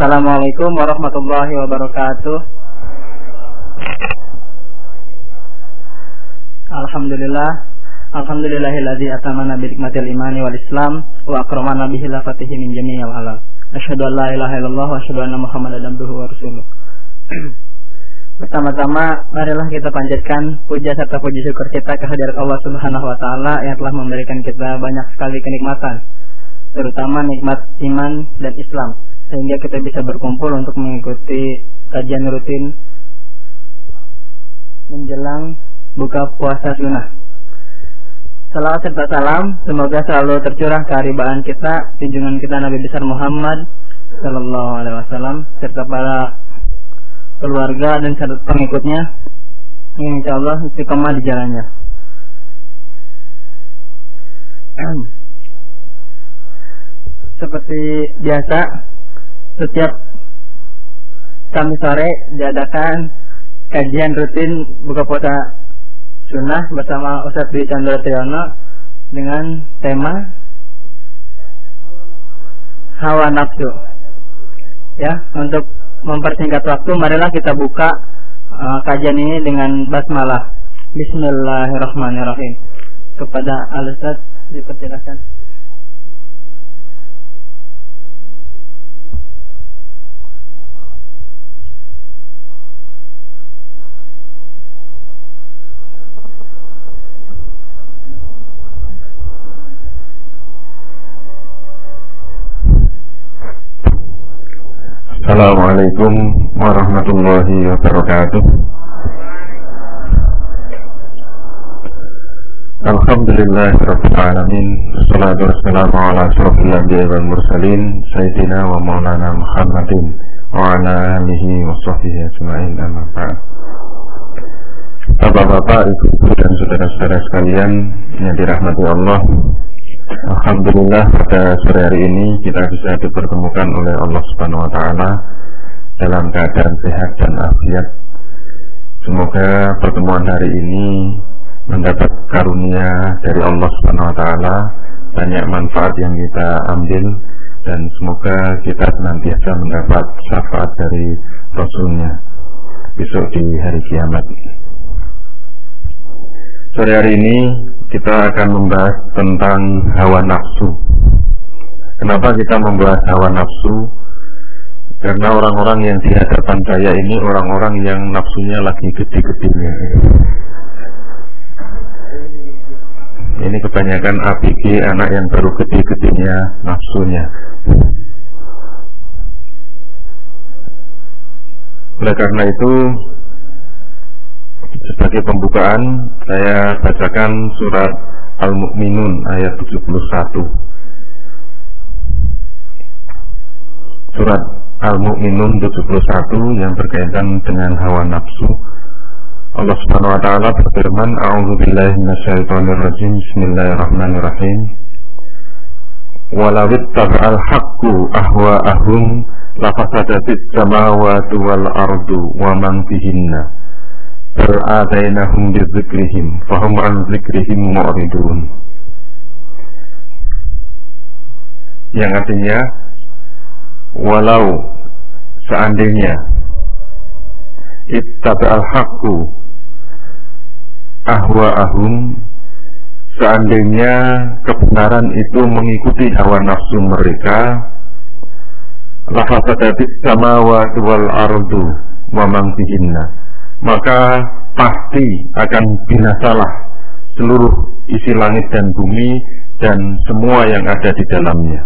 Assalamualaikum warahmatullahi wabarakatuh. Alhamdulillah Alhamdulillahilladzi atamana bi nikmatil imani wal islam wa akramana bihi lafatihi min jami'il alam. Asyhadu an la ilaha illallah wa asyhadu anna Muhammadan abduhu wa rasuluh. Pertama-tama marilah kita panjatkan puja serta puji syukur kita kehadirat Allah Subhanahu wa taala yang telah memberikan kita banyak sekali kenikmatan, terutama nikmat iman dan Islam sehingga kita bisa berkumpul untuk mengikuti kajian rutin menjelang buka puasa sunnah. Salawat serta salam semoga selalu tercurah keharibaan kita, junjungan kita Nabi besar Muhammad Sallallahu Alaihi Wasallam serta para keluarga dan serta pengikutnya yang insya Allah istiqomah di jalannya. Seperti biasa, setiap kami sore diadakan kajian rutin buka puasa sunnah bersama Ustadz Dwi Chandra Triyono dengan tema hawa nafsu. Ya, untuk mempersingkat waktu, marilah kita buka uh, kajian ini dengan basmalah. Bismillahirrahmanirrahim. Kepada Al-Ustaz dipersilakan. Assalamualaikum warahmatullahi wabarakatuh. Alhamdulillah Rabbil Alamin. Assalatu wassalamu ala asrafil anbiya wal mursalin Sayyidina wa maulana Muhammadin Wa ala alihi wa sahbihi ajma'in ba'd. Bapak-bapak, ibu-ibu dan saudara-saudara sekalian yang dirahmati Allah Alhamdulillah pada sore hari ini kita bisa dipertemukan oleh Allah Subhanahu wa taala dalam keadaan sehat dan afiat. Semoga pertemuan hari ini mendapat karunia dari Allah Subhanahu wa taala, banyak manfaat yang kita ambil dan semoga kita senantiasa mendapat syafaat dari Rasulnya besok di hari kiamat. Sore hari ini kita akan membahas tentang hawa nafsu. Kenapa kita membahas hawa nafsu? Karena orang-orang yang di hadapan saya ini orang-orang yang nafsunya lagi gede-gedenya. Ini kebanyakan ABG anak yang baru gede-gedenya nafsunya. Oleh karena itu sebagai pembukaan saya bacakan surat Al-Mu'minun ayat 71. Surat Al-Mu'minun 71 yang berkaitan dengan hawa nafsu. Allah Subhanahu wa taala berfirman, "A'udzu billahi minasyaitonir rajim. Bismillahirrahmanirrahim." Walau ittaba'al haqqu ahwa'ahum lafasadatis samawati wal ardu wa man fihinna Beradainahum bizikrihim Fahum an zikrihim mu'ridun. Yang artinya Walau Seandainya Ittaba'al haqqu Ahwa'ahum Seandainya kebenaran itu mengikuti hawa nafsu mereka Lafasadatis samawati wal ardu Wa mangfihinna maka pasti akan binasalah seluruh isi langit dan bumi dan semua yang ada di dalamnya.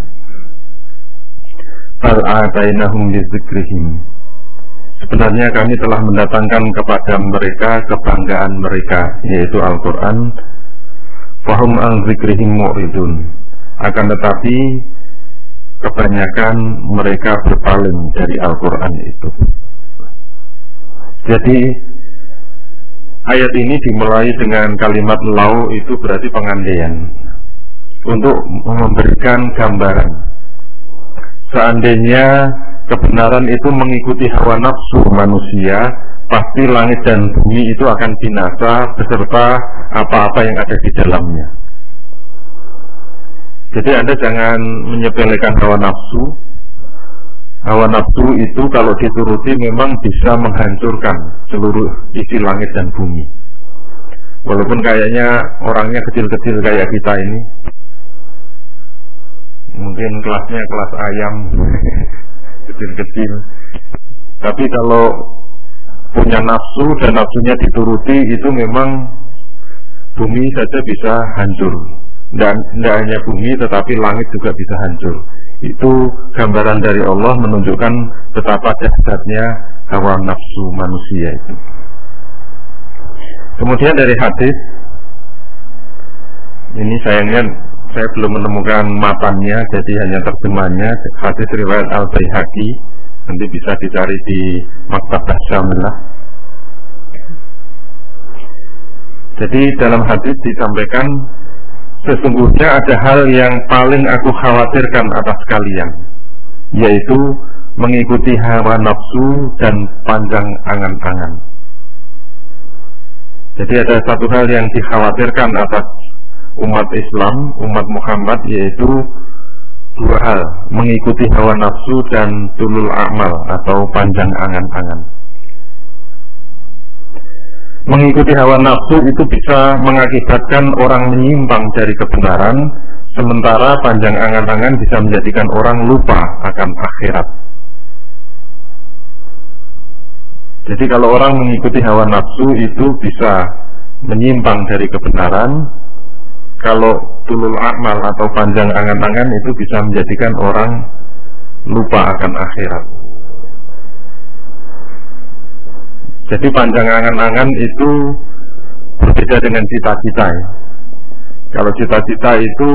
Bal atainahum Sebenarnya kami telah mendatangkan kepada mereka kebanggaan mereka yaitu Al-Qur'an. Fahum an zikrihim mu'ridun. Akan tetapi kebanyakan mereka berpaling dari Al-Qur'an itu. Jadi ayat ini dimulai dengan kalimat lau itu berarti pengandaian untuk memberikan gambaran. Seandainya kebenaran itu mengikuti hawa nafsu manusia, pasti langit dan bumi itu akan binasa beserta apa-apa yang ada di dalamnya. Jadi Anda jangan menyepelekan hawa nafsu, hawa nafsu itu kalau dituruti memang bisa menghancurkan seluruh isi langit dan bumi. Walaupun kayaknya orangnya kecil-kecil kayak kita ini, mungkin kelasnya kelas ayam, kecil-kecil. Tapi kalau punya nafsu dan nafsunya dituruti itu memang bumi saja bisa hancur dan tidak hanya bumi tetapi langit juga bisa hancur itu gambaran dari Allah menunjukkan betapa dahsyatnya hawa nafsu manusia itu. Kemudian dari hadis ini sayangnya saya belum menemukan matanya jadi hanya terjemahnya. Hadis riwayat al baihaqi nanti bisa dicari di maktabah Syamilah jadi dalam hadis disampaikan Sesungguhnya ada hal yang paling aku khawatirkan atas kalian Yaitu mengikuti hawa nafsu dan panjang angan-angan Jadi ada satu hal yang dikhawatirkan atas umat Islam, umat Muhammad Yaitu dua hal Mengikuti hawa nafsu dan tulul amal atau panjang angan-angan Mengikuti hawa nafsu itu bisa mengakibatkan orang menyimpang dari kebenaran, sementara panjang angan-angan bisa menjadikan orang lupa akan akhirat. Jadi kalau orang mengikuti hawa nafsu itu bisa menyimpang dari kebenaran, kalau tulul akmal atau panjang angan-angan itu bisa menjadikan orang lupa akan akhirat. Jadi panjang angan-angan itu berbeda dengan cita-cita ya. Kalau cita-cita itu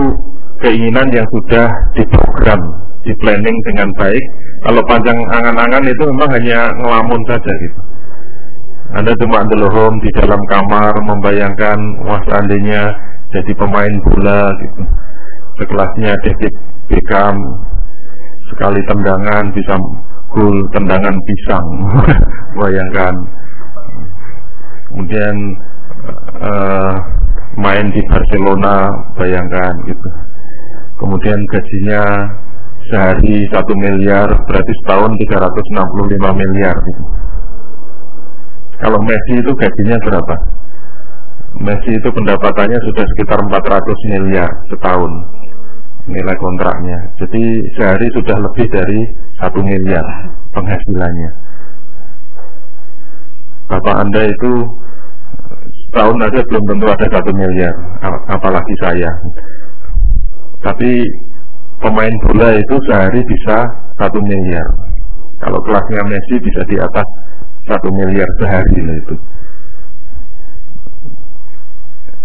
keinginan yang sudah diprogram, di planning dengan baik. Kalau panjang angan-angan itu memang hanya ngelamun saja gitu. Anda cuma delohom di dalam kamar membayangkan wah seandainya jadi pemain bola gitu. Sekelasnya David Beckham sekali tendangan bisa gol tendangan pisang. Bayangkan. Kemudian uh, main di Barcelona bayangkan gitu. Kemudian gajinya sehari satu miliar berarti setahun 365 miliar gitu. kalau Messi itu gajinya berapa? Messi itu pendapatannya sudah sekitar 400 miliar setahun nilai kontraknya. Jadi sehari sudah lebih dari satu miliar penghasilannya. Bapak anda itu tahun aja belum tentu ada satu miliar apalagi saya. Tapi pemain bola itu sehari bisa satu miliar. Kalau kelasnya Messi bisa di atas satu miliar sehari itu.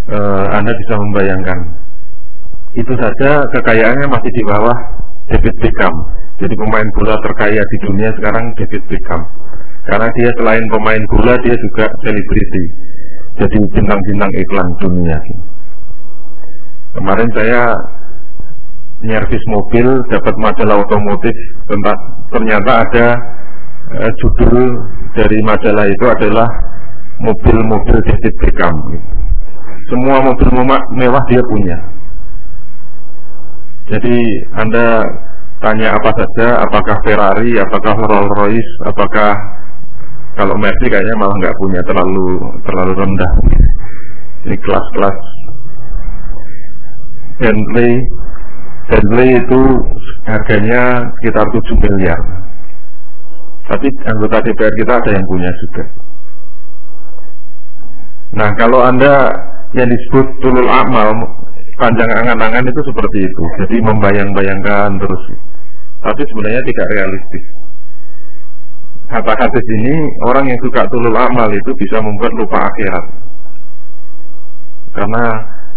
E, Anda bisa membayangkan itu saja kekayaannya masih di bawah David Beckham jadi pemain bola terkaya di dunia sekarang David Beckham karena dia selain pemain bola dia juga selebriti. Jadi bintang-bintang iklan dunia. Kemarin saya nyervis mobil dapat majalah otomotif. Tentang ternyata ada eh, judul dari majalah itu adalah mobil-mobil David Beckham semua mobil mewah dia punya jadi anda tanya apa saja apakah Ferrari apakah Rolls Royce apakah kalau Mercy kayaknya malah nggak punya terlalu terlalu rendah. Ini kelas-kelas Bentley Bentley itu harganya sekitar 7 miliar. Tapi anggota DPR kita ada yang punya juga. Nah kalau anda yang disebut tulul amal panjang angan-angan itu seperti itu. Jadi membayang-bayangkan terus. Tapi sebenarnya tidak realistis. Kata hadis ini orang yang suka tulul amal itu bisa membuat lupa akhirat. Karena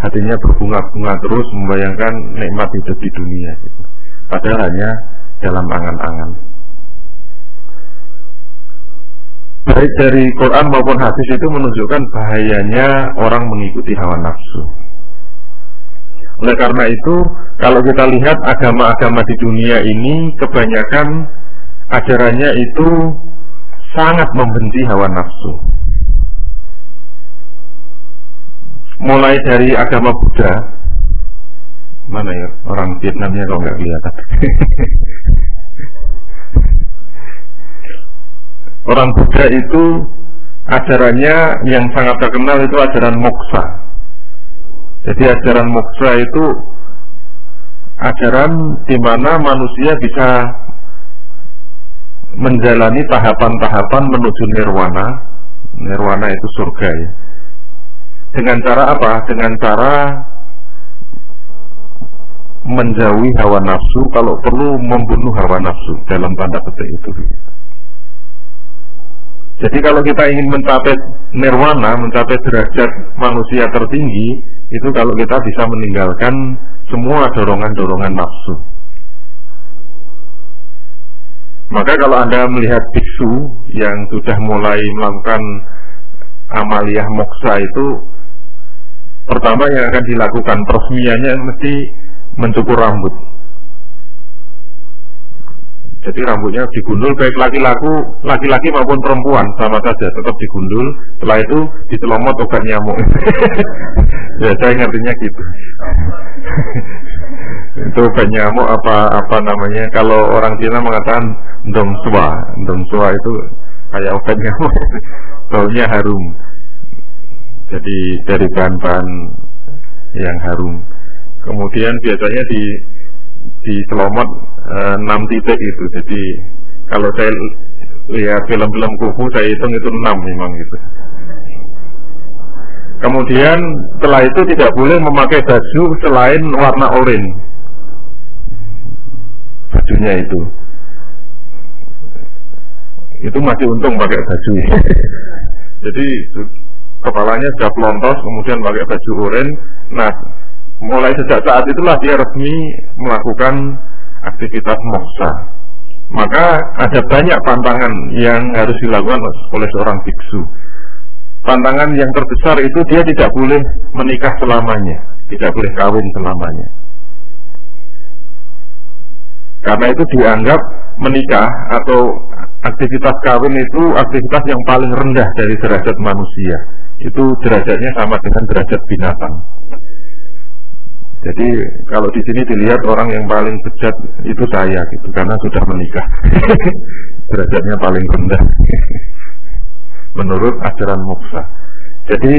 hatinya berbunga-bunga terus membayangkan nikmat hidup di dunia. Padahal hanya dalam angan-angan. Baik dari Quran maupun hadis itu menunjukkan bahayanya orang mengikuti hawa nafsu oleh karena itu kalau kita lihat agama-agama di dunia ini kebanyakan ajarannya itu sangat membenci hawa nafsu. Mulai dari agama Buddha, mana ya orang Vietnamnya kalau nggak kelihatan. orang Buddha itu ajarannya yang sangat terkenal itu ajaran moksa. Jadi ajaran moksa itu ajaran di mana manusia bisa menjalani tahapan-tahapan menuju nirwana. Nirwana itu surga ya. Dengan cara apa? Dengan cara menjauhi hawa nafsu kalau perlu membunuh hawa nafsu dalam tanda petik itu. Jadi kalau kita ingin mencapai nirwana, mencapai derajat manusia tertinggi, itu kalau kita bisa meninggalkan semua dorongan-dorongan nafsu. Maka kalau Anda melihat biksu yang sudah mulai melakukan amaliyah moksa itu, pertama yang akan dilakukan peresmiannya mesti mencukur rambut. Jadi rambutnya digundul baik laki-laki laki-laki maupun perempuan sama saja tetap digundul. Setelah itu dicelomot obat nyamuk. ya saya ngertinya gitu. itu obat nyamuk apa apa namanya? Kalau orang Cina mengatakan dong sua, dong sua itu kayak obat nyamuk. Baunya harum. Jadi dari bahan-bahan yang harum. Kemudian biasanya di di selomot enam titik itu. Jadi kalau saya lihat film-film kuku saya hitung itu enam memang gitu. Kemudian setelah itu tidak boleh memakai baju selain warna oranye. Bajunya itu. Itu masih untung pakai baju. Jadi kepalanya sudah pelontos, kemudian pakai baju oranye. Nah, mulai sejak saat itulah dia resmi melakukan aktivitas moksa. Maka ada banyak pantangan yang harus dilakukan oleh seorang biksu. Pantangan yang terbesar itu dia tidak boleh menikah selamanya, tidak boleh kawin selamanya. Karena itu dianggap menikah atau aktivitas kawin itu aktivitas yang paling rendah dari derajat manusia. Itu derajatnya sama dengan derajat binatang. Jadi kalau di sini dilihat orang yang paling bejat itu saya gitu karena sudah menikah. Derajatnya paling rendah. Menurut ajaran moksa. Jadi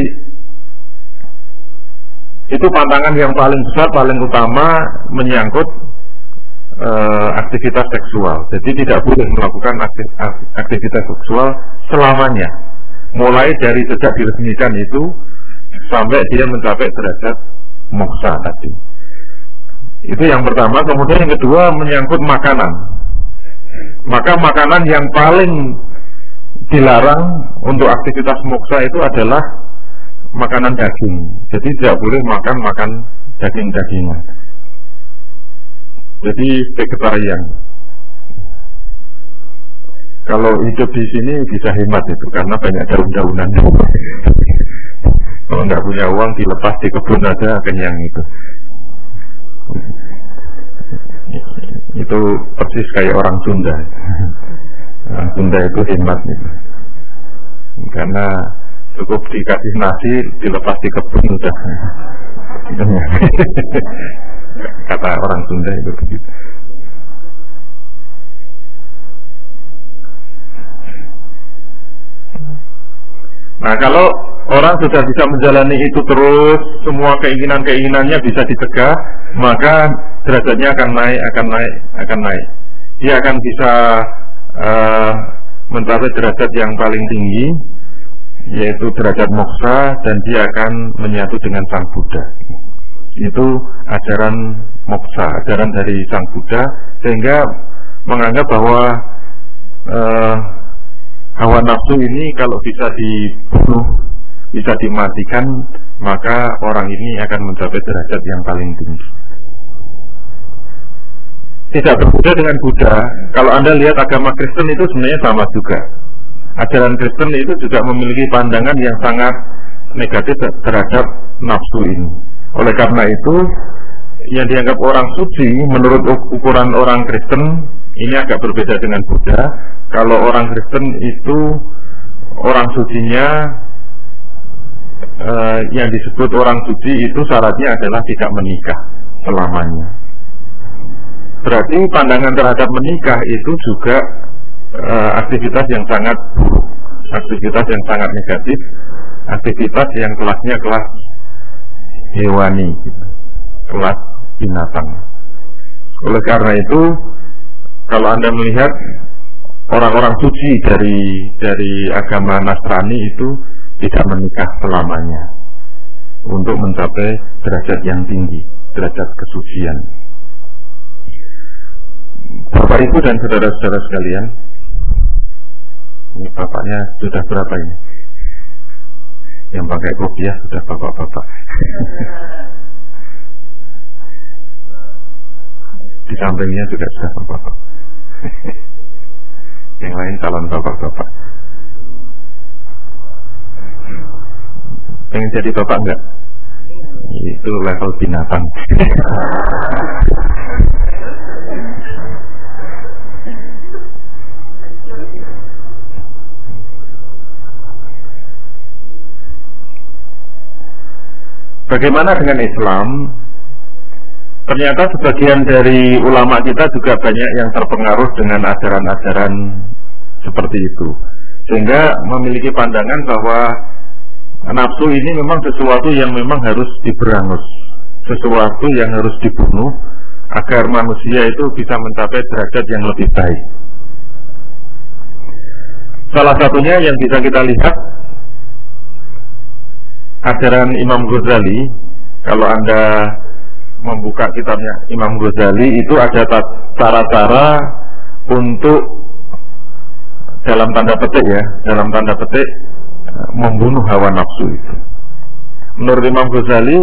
itu pantangan yang paling besar, paling utama menyangkut e, aktivitas seksual. Jadi tidak boleh melakukan aktivitas seksual selamanya. Mulai dari sejak diresmikan itu sampai dia mencapai derajat moksa tadi. Itu yang pertama. Kemudian yang kedua menyangkut makanan. Maka makanan yang paling dilarang untuk aktivitas moksa itu adalah makanan daging. Jadi tidak boleh makan makan daging-dagingan. Jadi vegetarian. Kalau hidup di sini bisa hemat itu karena banyak daun-daunan. Kalau nggak punya uang dilepas di kebun aja kenyang itu. Itu persis kayak orang Sunda. Orang Sunda itu hemat gitu. Karena cukup dikasih nasi dilepas di kebun udah. Kata orang Sunda itu begitu. Nah kalau orang sudah bisa menjalani itu terus, semua keinginan-keinginannya bisa dicegah, maka derajatnya akan naik, akan naik, akan naik. Dia akan bisa uh, mencapai derajat yang paling tinggi, yaitu derajat moksa, dan dia akan menyatu dengan Sang Buddha. Itu ajaran moksa, ajaran dari Sang Buddha, sehingga menganggap bahwa uh, hawa nafsu ini kalau bisa dibunuh bisa dimatikan maka orang ini akan mencapai derajat yang paling tinggi. Tidak berbeda dengan Buddha. Kalau anda lihat agama Kristen itu sebenarnya sama juga. Ajaran Kristen itu juga memiliki pandangan yang sangat negatif terhadap nafsu ini. Oleh karena itu yang dianggap orang suci menurut ukuran orang Kristen ini agak berbeda dengan Buddha kalau orang Kristen itu orang sucinya eh, yang disebut orang suci itu syaratnya adalah tidak menikah selamanya. Berarti pandangan terhadap menikah itu juga eh, aktivitas yang sangat buruk, aktivitas yang sangat negatif, aktivitas yang kelasnya kelas hewani, kelas binatang. Oleh karena itu, kalau anda melihat orang-orang suci dari dari agama Nasrani itu tidak menikah selamanya untuk mencapai derajat yang tinggi, derajat kesucian. Bapak Ibu dan saudara-saudara sekalian, ini bapaknya sudah berapa ini? Yang pakai kopiah sudah bapak-bapak. Di sampingnya juga sudah bapak-bapak. Yang lain calon bapak-bapak. Pengen jadi bapak enggak? Itu level binatang. Bagaimana dengan Islam? Ternyata sebagian dari ulama kita juga banyak yang terpengaruh dengan ajaran-ajaran seperti itu. Sehingga memiliki pandangan bahwa nafsu ini memang sesuatu yang memang harus diberangus. Sesuatu yang harus dibunuh agar manusia itu bisa mencapai derajat yang lebih baik. Salah satunya yang bisa kita lihat ajaran Imam Ghazali kalau Anda membuka kitabnya Imam Ghazali itu ada cara-cara untuk dalam tanda petik ya, dalam tanda petik membunuh hawa nafsu itu. Menurut Imam Ghazali,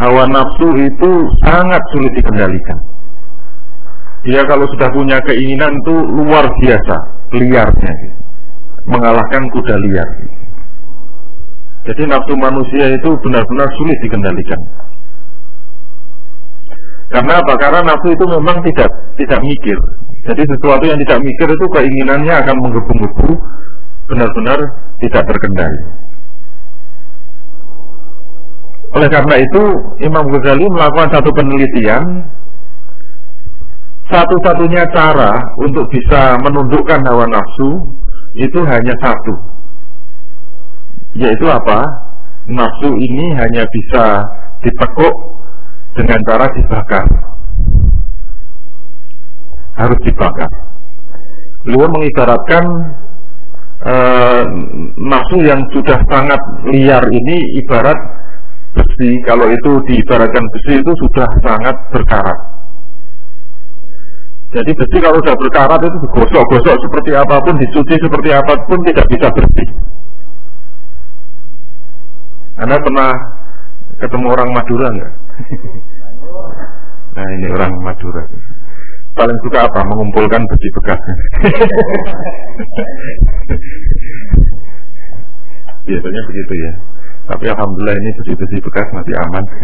hawa nafsu itu sangat sulit dikendalikan. Dia kalau sudah punya keinginan itu luar biasa, liarnya, mengalahkan kuda liar. Jadi nafsu manusia itu benar-benar sulit dikendalikan. Karena apa? Karena nafsu itu memang tidak tidak mikir. Jadi sesuatu yang tidak mikir itu keinginannya akan menggebu-gebu, benar-benar tidak terkendali. Oleh karena itu, Imam Ghazali melakukan satu penelitian satu-satunya cara untuk bisa menundukkan hawa nafsu itu hanya satu, yaitu apa? Nafsu ini hanya bisa ditekuk dengan cara dibakar. Harus dibakar. Beliau mengibaratkan e, nafsu yang sudah sangat liar ini ibarat besi. Kalau itu diibaratkan besi itu sudah sangat berkarat. Jadi besi kalau sudah berkarat itu gosok-gosok seperti apa pun, dicuci seperti apa pun tidak bisa bersih. Anda pernah ketemu orang Madura nggak? nah ini orang Madura. Paling suka apa? Mengumpulkan besi bekas. Biasanya begitu ya. Tapi alhamdulillah ini besi-besi bekas masih aman.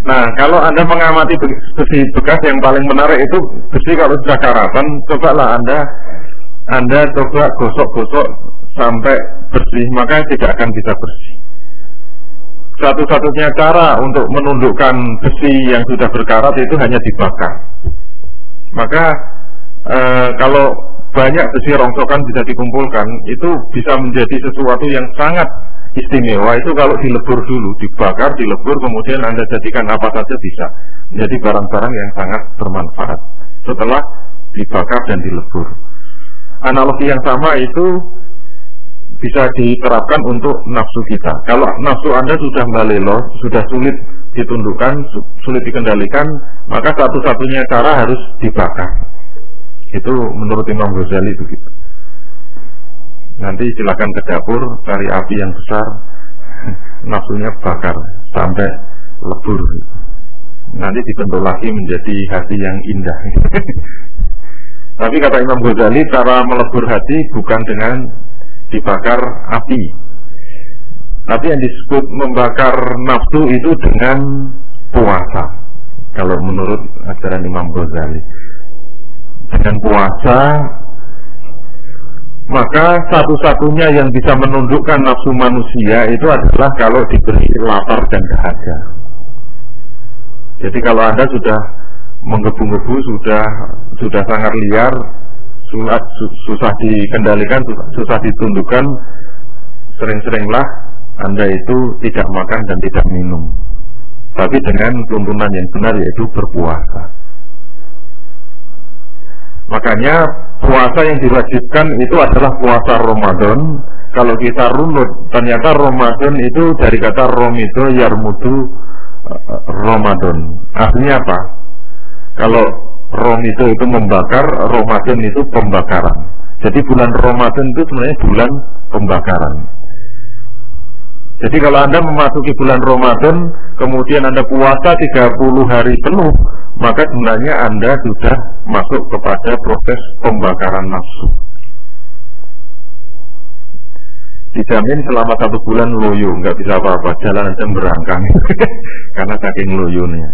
Nah, kalau Anda mengamati besi bekas yang paling menarik itu besi kalau sudah karatan, cobalah Anda Anda coba gosok-gosok sampai bersih, maka tidak akan bisa bersih. Satu-satunya cara untuk menundukkan besi yang sudah berkarat itu hanya dibakar. Maka e, kalau banyak besi rongsokan bisa dikumpulkan, itu bisa menjadi sesuatu yang sangat istimewa itu kalau dilebur dulu, dibakar, dilebur, kemudian Anda jadikan apa saja bisa. Jadi barang-barang yang sangat bermanfaat setelah dibakar dan dilebur. Analogi yang sama itu bisa diterapkan untuk nafsu kita. Kalau nafsu Anda sudah balelo, sudah sulit ditundukkan, sulit dikendalikan, maka satu-satunya cara harus dibakar. Itu menurut Imam Ghazali begitu. Nanti silakan ke dapur, cari api yang besar, nafsunya bakar sampai lebur. Nanti dibentuk lagi menjadi hati yang indah. Tapi kata Imam Ghazali, cara melebur hati bukan dengan dibakar api. Tapi yang disebut membakar nafsu itu dengan puasa. Kalau menurut ajaran Imam Ghazali. Dengan puasa maka satu-satunya yang bisa menundukkan nafsu manusia itu adalah kalau diberi lapar dan dahaga. Jadi kalau Anda sudah menggebu-gebu, sudah sudah sangat liar, susah, susah dikendalikan, susah ditundukkan, sering-seringlah Anda itu tidak makan dan tidak minum. Tapi dengan tuntunan yang benar yaitu berpuasa. Makanya puasa yang diwajibkan itu adalah puasa Ramadan. Kalau kita runut, ternyata Ramadan itu dari kata romito yarmudu eh, Ramadan. Artinya apa? Kalau romito itu membakar, Ramadan itu pembakaran. Jadi bulan Ramadan itu sebenarnya bulan pembakaran. Jadi kalau Anda memasuki bulan Ramadan, kemudian Anda puasa 30 hari penuh, maka sebenarnya Anda sudah masuk kepada proses pembakaran nafsu. Dijamin selama satu bulan loyo, nggak bisa apa-apa, jalan aja berangkang, karena saking loyonya.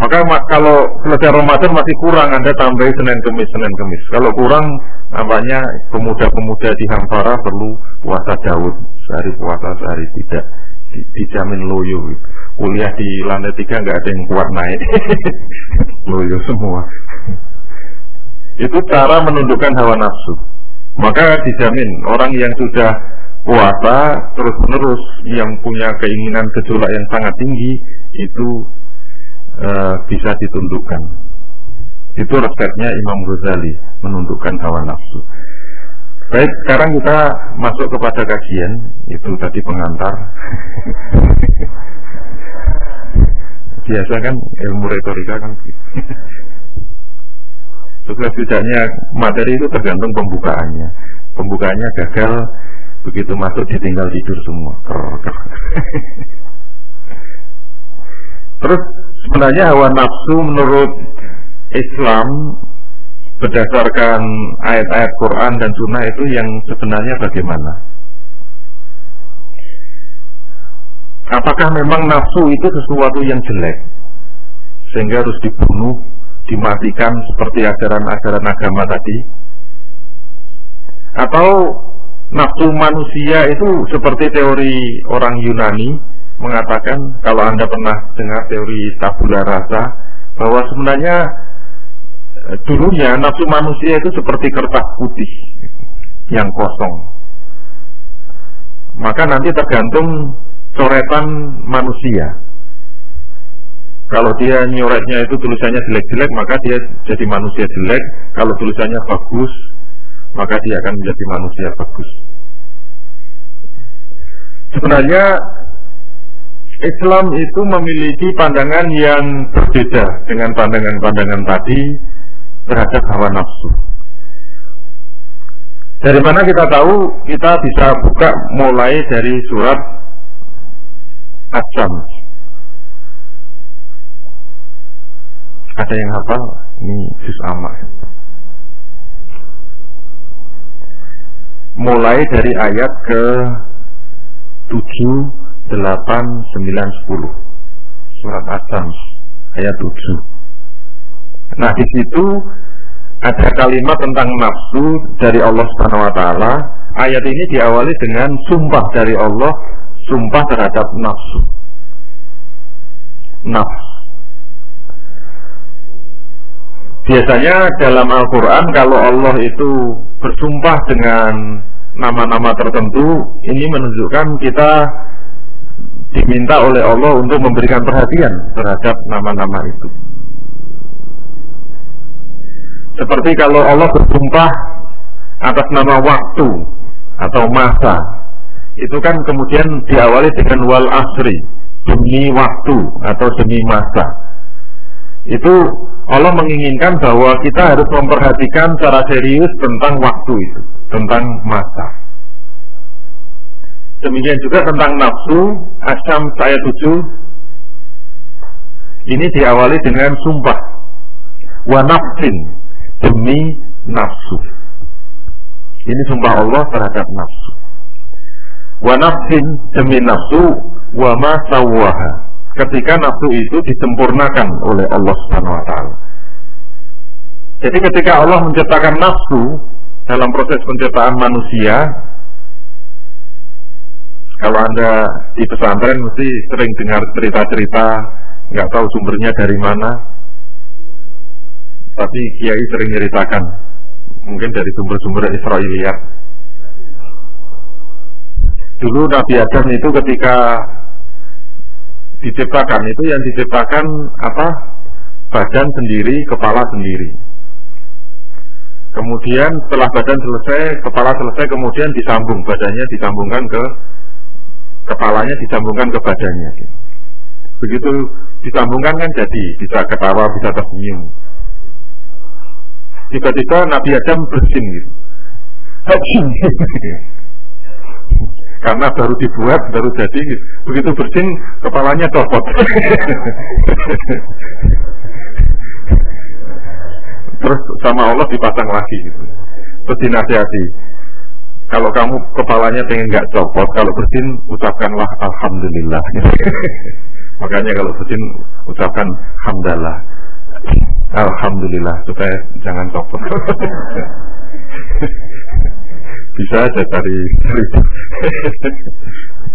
Maka kalau selesai Ramadan masih kurang, Anda tambah Senin Kemis, Senin Kemis. Kalau kurang, nampaknya pemuda-pemuda di Hampara perlu puasa Daud, sehari puasa, sehari tidak. Dijamin loyo. Kuliah di lantai tiga nggak ada yang kuat naik. Loyo semua. Itu cara menundukkan hawa nafsu. Maka dijamin orang yang sudah puasa terus menerus yang punya keinginan gejolak yang sangat tinggi itu e, bisa ditundukkan. Itu resepnya Imam Ghazali menundukkan hawa nafsu. Baik, sekarang kita masuk kepada kajian. Itu tadi pengantar. Biasa kan ilmu retorika kan. Sukses tidaknya materi itu tergantung pembukaannya. Pembukaannya gagal Begitu masuk ditinggal tidur semua Terus sebenarnya hawa nafsu menurut Islam berdasarkan ayat-ayat Quran dan Sunnah itu yang sebenarnya bagaimana? Apakah memang nafsu itu sesuatu yang jelek sehingga harus dibunuh, dimatikan seperti ajaran-ajaran agama tadi? Atau nafsu manusia itu seperti teori orang Yunani mengatakan kalau Anda pernah dengar teori tabula rasa bahwa sebenarnya dulunya nafsu manusia itu seperti kertas putih yang kosong. Maka nanti tergantung coretan manusia. Kalau dia nyoretnya itu tulisannya jelek-jelek, maka dia jadi manusia jelek. Kalau tulisannya bagus, maka dia akan menjadi manusia bagus. Sebenarnya Islam itu memiliki pandangan yang berbeda dengan pandangan-pandangan tadi terhadap hawa nafsu. Dari mana kita tahu? Kita bisa buka mulai dari surat Asam. Ada yang hafal? Ini juz amak. Mulai dari ayat ke 7, 8, 9, 10 Surat Asam ayat 7 Nah di situ ada kalimat tentang nafsu dari Allah Subhanahu Wa Taala. Ayat ini diawali dengan sumpah dari Allah, sumpah terhadap nafsu. Nafs. Biasanya dalam Al-Quran kalau Allah itu bersumpah dengan nama-nama tertentu, ini menunjukkan kita diminta oleh Allah untuk memberikan perhatian terhadap nama-nama itu. Seperti kalau Allah bersumpah atas nama waktu atau masa, itu kan kemudian diawali dengan wal asri, demi waktu atau demi masa. Itu Allah menginginkan bahwa kita harus memperhatikan secara serius tentang waktu itu, tentang masa. Demikian juga tentang nafsu, asam saya tujuh, ini diawali dengan sumpah. Wa nafsin, demi nafsu. Ini sumpah Allah terhadap nafsu. Wa nafsin demi nafsu wa ma sawaha. Ketika nafsu itu disempurnakan oleh Allah Subhanahu wa taala. Jadi ketika Allah menciptakan nafsu dalam proses penciptaan manusia, kalau Anda di pesantren mesti sering dengar cerita-cerita nggak tahu sumbernya dari mana, tapi Kiai sering ceritakan, mungkin dari sumber-sumber Israeliat. Dulu Nabi Adam itu ketika diciptakan itu yang diciptakan apa badan sendiri, kepala sendiri. Kemudian setelah badan selesai, kepala selesai, kemudian disambung badannya disambungkan ke kepalanya disambungkan ke badannya. Begitu disambungkan kan jadi bisa ketawa, bisa tersenyum. Tiba-tiba Nabi Adam bersin gitu. Karena baru dibuat, baru jadi. Begitu bersin, kepalanya copot. Terus sama Allah dipasang lagi gitu. Terus dinasihati kalau kamu kepalanya pengen nggak copot, kalau bersin ucapkanlah alhamdulillah. Makanya kalau bersin ucapkan hamdalah. Alhamdulillah supaya jangan copot. Bisa aja cari cerita.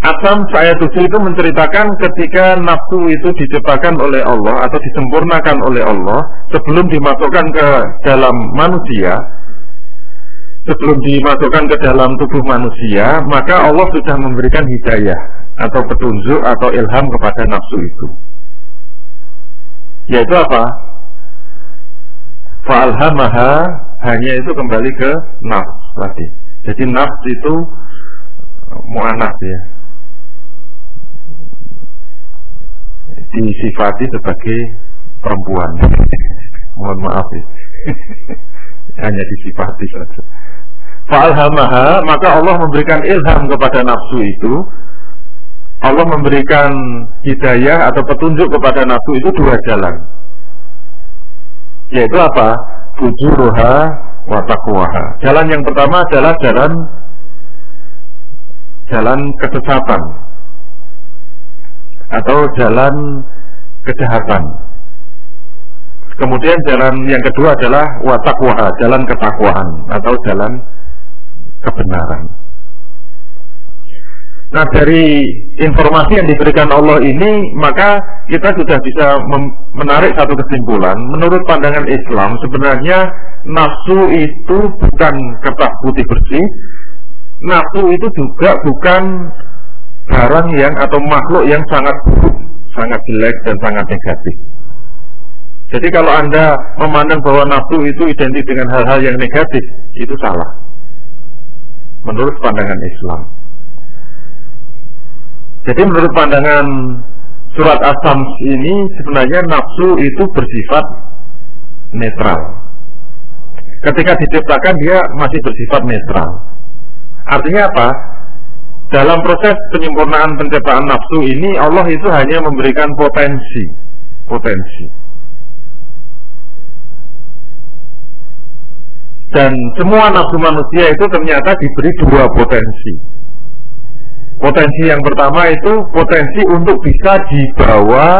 Asam saya tujuh itu menceritakan ketika nafsu itu diciptakan oleh Allah atau disempurnakan oleh Allah sebelum dimasukkan ke dalam manusia, sebelum dimasukkan ke dalam tubuh manusia, maka Allah sudah memberikan hidayah atau petunjuk atau ilham kepada nafsu itu. Yaitu apa? Fa'alhamaha hanya itu kembali ke nafs tadi. Jadi nafs itu mu'anas ya disifati sebagai perempuan. Mohon maaf ya. Hanya disifati saja. Fa'alhamaha, maka Allah memberikan ilham kepada nafsu itu. Allah memberikan hidayah atau petunjuk kepada nafsu itu dua jalan. Yaitu apa? Fujuruha wa taqwaha. Jalan yang pertama adalah jalan jalan kesesatan atau jalan kejahatan. Kemudian jalan yang kedua adalah watakwaha, jalan ketakwaan atau jalan kebenaran. Nah dari informasi yang diberikan Allah ini maka kita sudah bisa menarik satu kesimpulan Menurut pandangan Islam sebenarnya nafsu itu bukan kertas putih bersih Nafsu itu juga bukan barang yang atau makhluk yang sangat buruk, sangat jelek dan sangat negatif. Jadi kalau Anda memandang bahwa nafsu itu identik dengan hal-hal yang negatif, itu salah. Menurut pandangan Islam. Jadi menurut pandangan surat Asam ini sebenarnya nafsu itu bersifat netral. Ketika diciptakan dia masih bersifat netral. Artinya apa? Dalam proses penyempurnaan penciptaan nafsu ini Allah itu hanya memberikan potensi. Potensi. Dan semua nafsu manusia itu ternyata diberi dua potensi. Potensi yang pertama itu potensi untuk bisa dibawa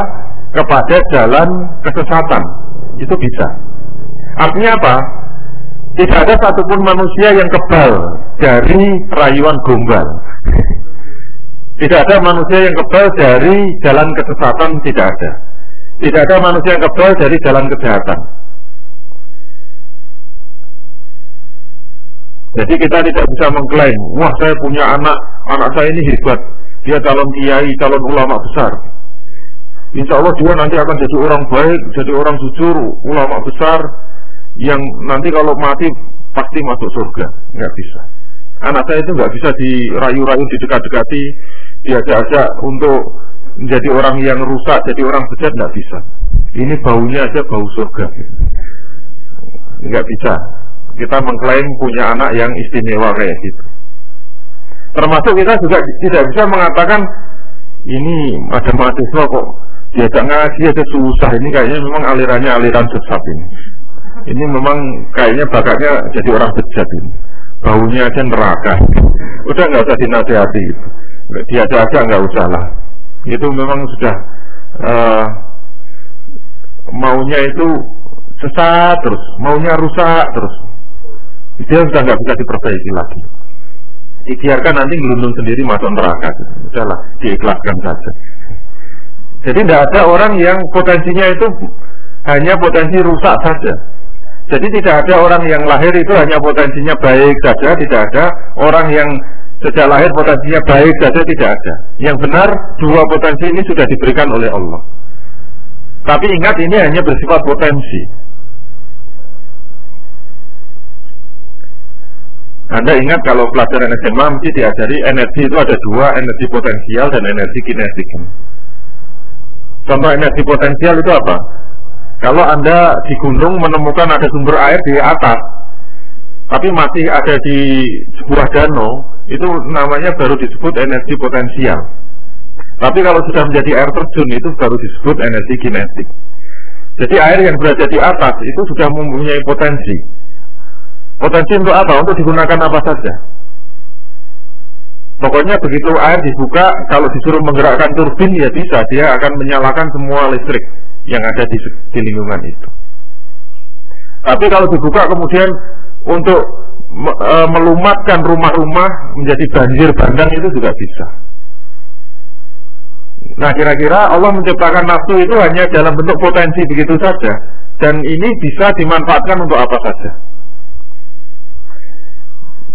kepada jalan kesesatan. Itu bisa. Artinya apa tidak ada satupun manusia yang kebal dari rayuan gombal tidak ada manusia yang kebal dari jalan kesesatan, tidak ada. Tidak ada manusia yang kebal dari jalan kejahatan. Jadi kita tidak bisa mengklaim, wah saya punya anak, anak saya ini hebat, dia calon kiai, calon ulama besar. Insya Allah dia nanti akan jadi orang baik, jadi orang jujur, ulama besar, yang nanti kalau mati pasti masuk surga. Nggak bisa. Anak saya itu nggak bisa dirayu-rayu didekat-dekati diajak-ajak untuk menjadi orang yang rusak jadi orang bejat nggak bisa. Ini baunya aja bau surga. Nggak bisa. Kita mengklaim punya anak yang istimewa kayak gitu. Termasuk kita juga tidak bisa mengatakan ini ada mahasiswa kok diajak ngaji aja susah. Ini kayaknya memang alirannya aliran sesat ini ini memang kayaknya bakatnya jadi orang bejat ini baunya aja neraka udah nggak usah dinasehati gitu. diajak aja nggak usah lah itu memang sudah uh, maunya itu sesat terus maunya rusak terus dia sudah nggak bisa diperbaiki lagi dibiarkan nanti gelundung sendiri masuk neraka. Udahlah, diikhlaskan saja. Jadi tidak ada orang yang potensinya itu hanya potensi rusak saja. Jadi tidak ada orang yang lahir itu hanya potensinya baik saja, tidak ada orang yang sejak lahir potensinya baik saja tidak ada. Yang benar dua potensi ini sudah diberikan oleh Allah. Tapi ingat ini hanya bersifat potensi. Anda ingat kalau pelajaran SMA mesti diajari energi itu ada dua, energi potensial dan energi kinetik. Contoh energi potensial itu apa? Kalau Anda di gunung menemukan ada sumber air di atas, tapi masih ada di sebuah danau, itu namanya baru disebut energi potensial. Tapi kalau sudah menjadi air terjun itu baru disebut energi kinetik. Jadi air yang berada di atas itu sudah mempunyai potensi. Potensi untuk apa? Untuk digunakan apa saja. Pokoknya begitu air dibuka, kalau disuruh menggerakkan turbin ya bisa, dia akan menyalakan semua listrik yang ada di, di lingkungan itu. Tapi kalau dibuka kemudian untuk e, melumatkan rumah-rumah menjadi banjir bandang itu juga bisa. Nah kira-kira Allah menciptakan nafsu itu hanya dalam bentuk potensi begitu saja dan ini bisa dimanfaatkan untuk apa saja.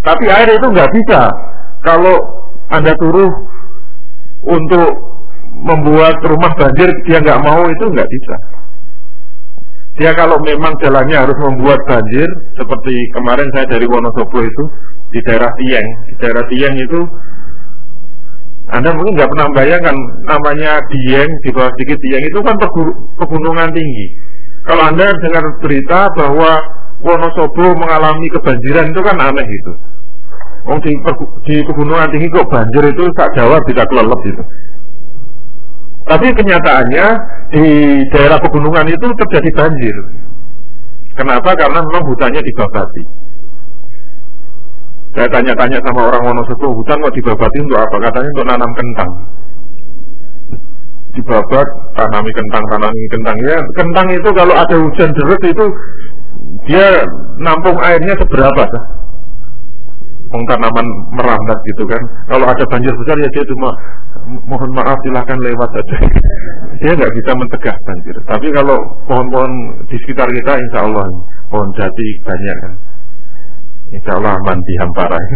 Tapi air itu nggak bisa. Kalau Anda turuh untuk membuat rumah banjir, dia nggak mau itu nggak bisa. Dia kalau memang jalannya harus membuat banjir, seperti kemarin saya dari Wonosobo itu di daerah Tieng, di daerah Tieng itu anda mungkin nggak pernah bayangkan namanya Dieng di bawah sedikit Dieng itu kan pegunungan tinggi. Kalau Anda dengar berita bahwa Wonosobo mengalami kebanjiran itu kan aneh itu. Wong di, pegunungan tinggi kok banjir itu sak Jawa bisa kelelep itu. Tapi kenyataannya di daerah pegunungan itu terjadi banjir. Kenapa? Karena memang hutannya dibabati. Saya tanya-tanya sama orang Wonosobo, hutan kok dibabati untuk apa? Katanya untuk nanam kentang. Dibabat, tanami kentang, tanami kentang. Ya, kentang itu kalau ada hujan deras itu dia nampung airnya seberapa? Sah? Tanaman merambat gitu kan. Kalau ada banjir besar ya dia cuma mohon maaf silahkan lewat saja. dia nggak bisa mencegah banjir. Tapi kalau pohon-pohon di sekitar kita insya Allah pohon jati banyak kan. Insya Allah aman di hampara.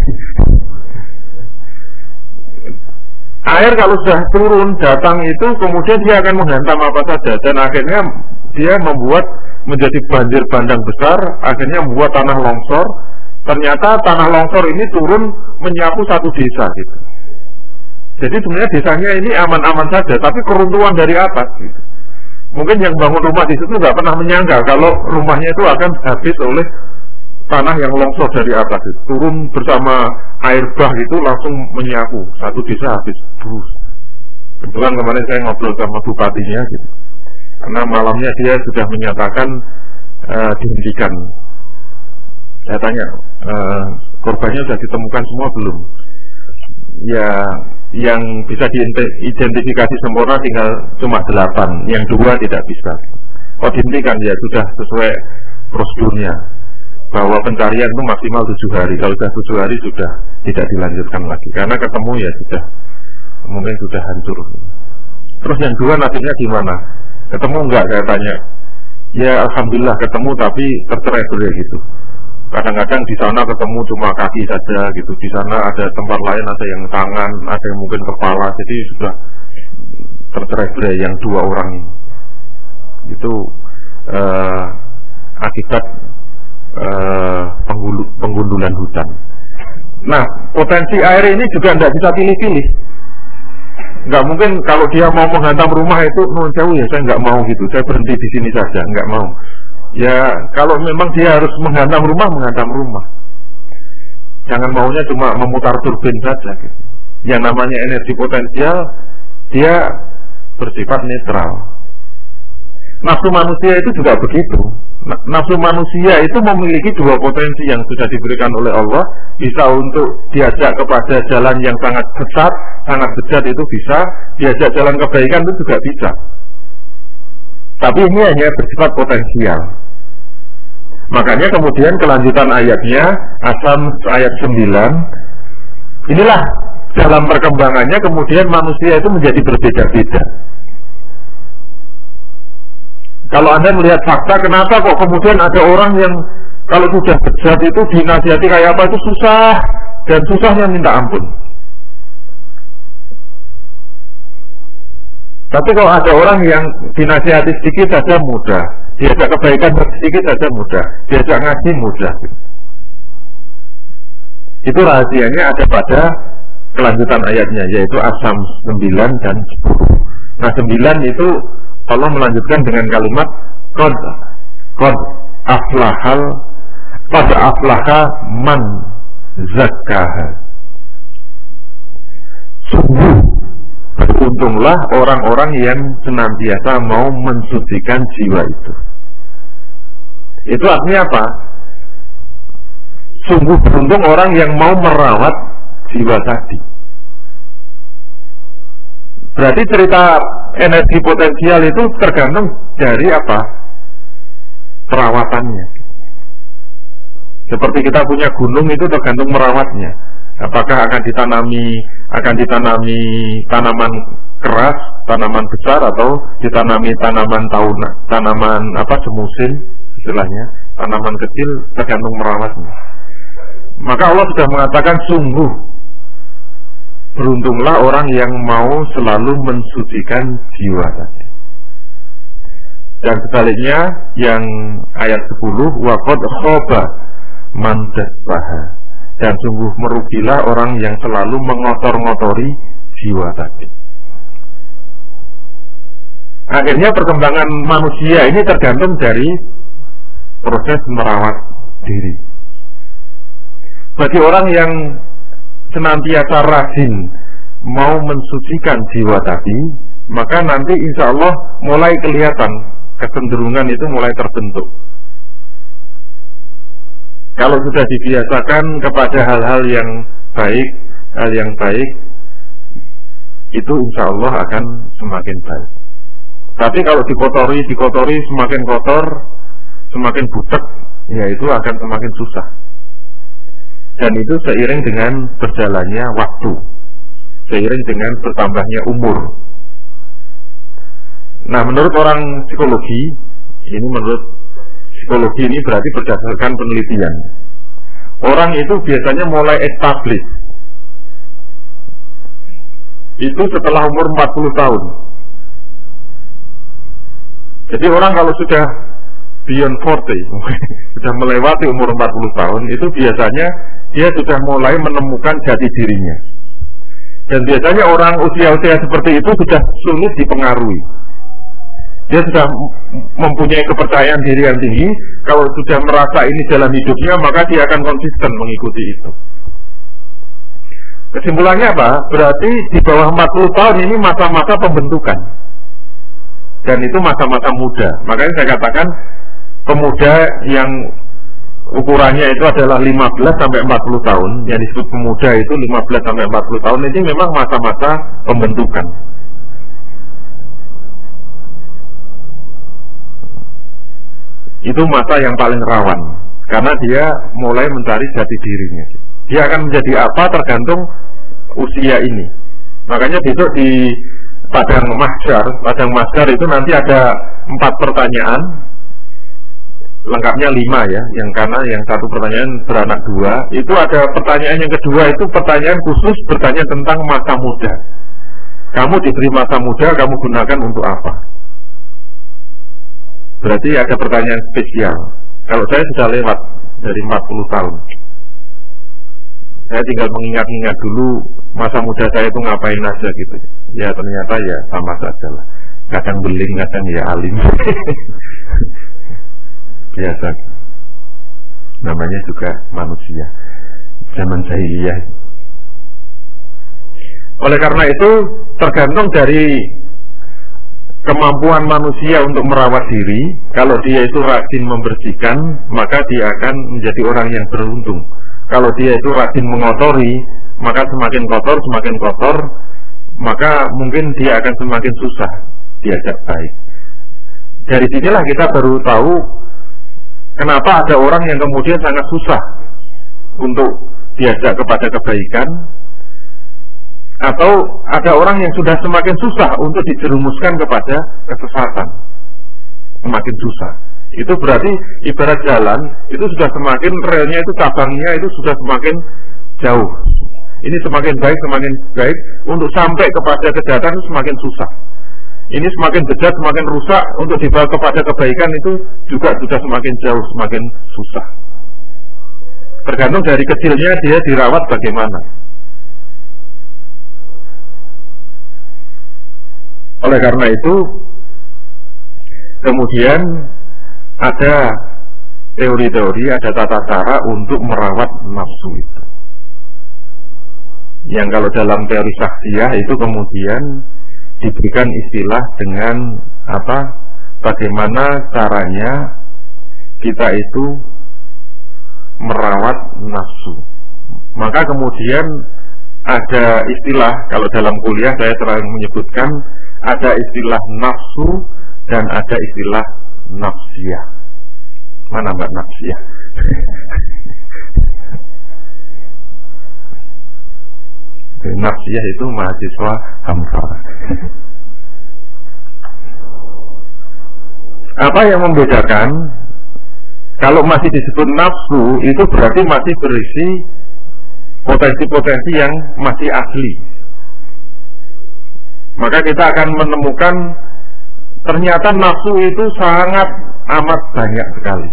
Air kalau sudah turun datang itu kemudian dia akan menghantam apa saja dan akhirnya dia membuat menjadi banjir bandang besar, akhirnya membuat tanah longsor, ternyata tanah longsor ini turun menyapu satu desa gitu. Jadi sebenarnya desanya ini aman-aman saja, tapi keruntuhan dari atas gitu. Mungkin yang bangun rumah di situ nggak pernah menyangka kalau rumahnya itu akan habis oleh tanah yang longsor dari atas itu. turun bersama air bah itu langsung menyapu satu desa habis terus. Kebetulan kemarin saya ngobrol sama bupatinya gitu. Karena malamnya dia sudah menyatakan uh, dihentikan saya tanya e, korbannya sudah ditemukan semua belum? Ya yang bisa diidentifikasi sempurna tinggal cuma delapan yang dua tidak bisa. Oh dihentikan? Ya sudah sesuai prosedurnya. Bahwa pencarian itu maksimal tujuh hari. Kalau sudah tujuh hari sudah tidak dilanjutkan lagi. Karena ketemu ya sudah. Mungkin sudah hancur. Terus yang dua nasibnya gimana? Ketemu enggak saya tanya. Ya alhamdulillah ketemu tapi tercerai gitu kadang-kadang di sana ketemu cuma kaki saja gitu. Di sana ada tempat lain ada yang tangan ada yang mungkin kepala. Jadi sudah tercerai yang dua orang. Itu uh, akibat uh, penggundulan hutan. Nah potensi air ini juga tidak bisa pilih-pilih. Nggak mungkin kalau dia mau menghantam rumah itu non jauh ya saya nggak mau gitu. Saya berhenti di sini saja. Nggak mau Ya kalau memang dia harus menghantam rumah, menghantam rumah. Jangan maunya cuma memutar turbin saja. Gitu. Yang namanya energi potensial, dia bersifat netral. Nafsu manusia itu juga begitu. Nafsu manusia itu memiliki dua potensi yang sudah diberikan oleh Allah Bisa untuk diajak kepada jalan yang sangat besar, sangat bejat itu bisa Diajak jalan kebaikan itu juga bisa Tapi ini hanya bersifat potensial Makanya kemudian kelanjutan ayatnya Asam ayat 9 Inilah dalam perkembangannya kemudian manusia itu menjadi berbeda-beda. Kalau Anda melihat fakta, kenapa kok kemudian ada orang yang kalau sudah bejat itu dinasihati kayak apa itu susah dan susahnya minta ampun. Tapi kalau ada orang yang dinasihati sedikit saja mudah, diajak kebaikan sedikit saja mudah, diajak ngaji mudah. Itu rahasianya ada pada kelanjutan ayatnya yaitu asam 9 dan 10. Nah 9 itu Allah melanjutkan dengan kalimat Qad Qad aflahal Qad aflaha man zakkaha Sungguh Beruntunglah orang-orang yang senantiasa mau mensucikan jiwa itu Itu artinya apa? Sungguh beruntung orang yang mau merawat jiwa tadi Berarti cerita energi potensial itu tergantung dari apa? Perawatannya. Seperti kita punya gunung itu tergantung merawatnya. Apakah akan ditanami akan ditanami tanaman keras, tanaman besar atau ditanami tanaman tahunan, tanaman apa semusim istilahnya, tanaman kecil tergantung merawatnya. Maka Allah sudah mengatakan sungguh Beruntunglah orang yang mau selalu mensucikan jiwa tadi. Dan sebaliknya yang ayat 10 waqad khaba man Dan sungguh merugilah orang yang selalu mengotor-ngotori jiwa tadi. Akhirnya perkembangan manusia ini tergantung dari proses merawat diri. Bagi orang yang senantiasa rajin mau mensucikan jiwa tadi, maka nanti insya Allah mulai kelihatan kecenderungan itu mulai terbentuk. Kalau sudah dibiasakan kepada hal-hal yang baik, hal yang baik, itu insya Allah akan semakin baik. Tapi kalau dikotori, dikotori semakin kotor, semakin butek, ya itu akan semakin susah dan itu seiring dengan berjalannya waktu, seiring dengan bertambahnya umur. Nah, menurut orang psikologi, ini menurut psikologi ini berarti berdasarkan penelitian. Orang itu biasanya mulai establish itu setelah umur 40 tahun. Jadi orang kalau sudah beyond 40, sudah melewati umur 40 tahun, itu biasanya dia sudah mulai menemukan jati dirinya. Dan biasanya orang usia-usia seperti itu sudah sulit dipengaruhi. Dia sudah mempunyai kepercayaan diri yang tinggi. Kalau sudah merasa ini jalan hidupnya, maka dia akan konsisten mengikuti itu. Kesimpulannya apa? Berarti di bawah 40 tahun ini masa-masa pembentukan. Dan itu masa-masa muda. Makanya saya katakan pemuda yang ukurannya itu adalah 15 sampai 40 tahun, yang disebut pemuda itu 15 sampai 40 tahun ini memang masa-masa pembentukan. Itu masa yang paling rawan. Karena dia mulai mencari jati dirinya. Dia akan menjadi apa tergantung usia ini. Makanya besok di padang mahsyar, padang mahsyar itu nanti ada empat pertanyaan. Lengkapnya lima ya yang karena yang satu pertanyaan beranak dua. Itu ada pertanyaan yang kedua itu pertanyaan khusus bertanya tentang masa muda. Kamu diberi masa muda kamu gunakan untuk apa berarti ada pertanyaan spesial. Kalau saya sudah lewat dari 40 tahun. Saya tinggal mengingat-ingat dulu masa muda saya itu ngapain aja gitu. Ya ternyata ya sama saja lah. Kadang beling kadang ya alim. Biasa namanya juga manusia. Zaman jahiliyah. Oleh karena itu tergantung dari kemampuan manusia untuk merawat diri kalau dia itu rajin membersihkan maka dia akan menjadi orang yang beruntung. Kalau dia itu rajin mengotori maka semakin kotor semakin kotor maka mungkin dia akan semakin susah diajak baik. Dari sinilah kita baru tahu Kenapa ada orang yang kemudian sangat susah untuk diajak kepada kebaikan atau ada orang yang sudah semakin susah untuk dijerumuskan kepada kesesatan. Semakin susah. Itu berarti ibarat jalan itu sudah semakin relnya itu cabangnya itu sudah semakin jauh. Ini semakin baik semakin baik. Untuk sampai kepada kejahatan itu semakin susah. Ini semakin bejat semakin rusak untuk dibawa kepada kebaikan itu juga sudah semakin jauh semakin susah. Tergantung dari kecilnya dia dirawat bagaimana oleh karena itu kemudian ada teori-teori, ada tata cara untuk merawat nafsu itu. Yang kalau dalam teori saksiah itu kemudian diberikan istilah dengan apa? Bagaimana caranya kita itu merawat nafsu. Maka kemudian ada istilah kalau dalam kuliah saya sering menyebutkan ada istilah nafsu dan ada istilah nafsiyah. Mana mbak nafsiyah? nafsiyah itu mahasiswa hamzah. Apa yang membedakan? Kalau masih disebut nafsu, itu berarti masih berisi potensi-potensi yang masih asli. Maka kita akan menemukan ternyata nafsu itu sangat amat banyak sekali.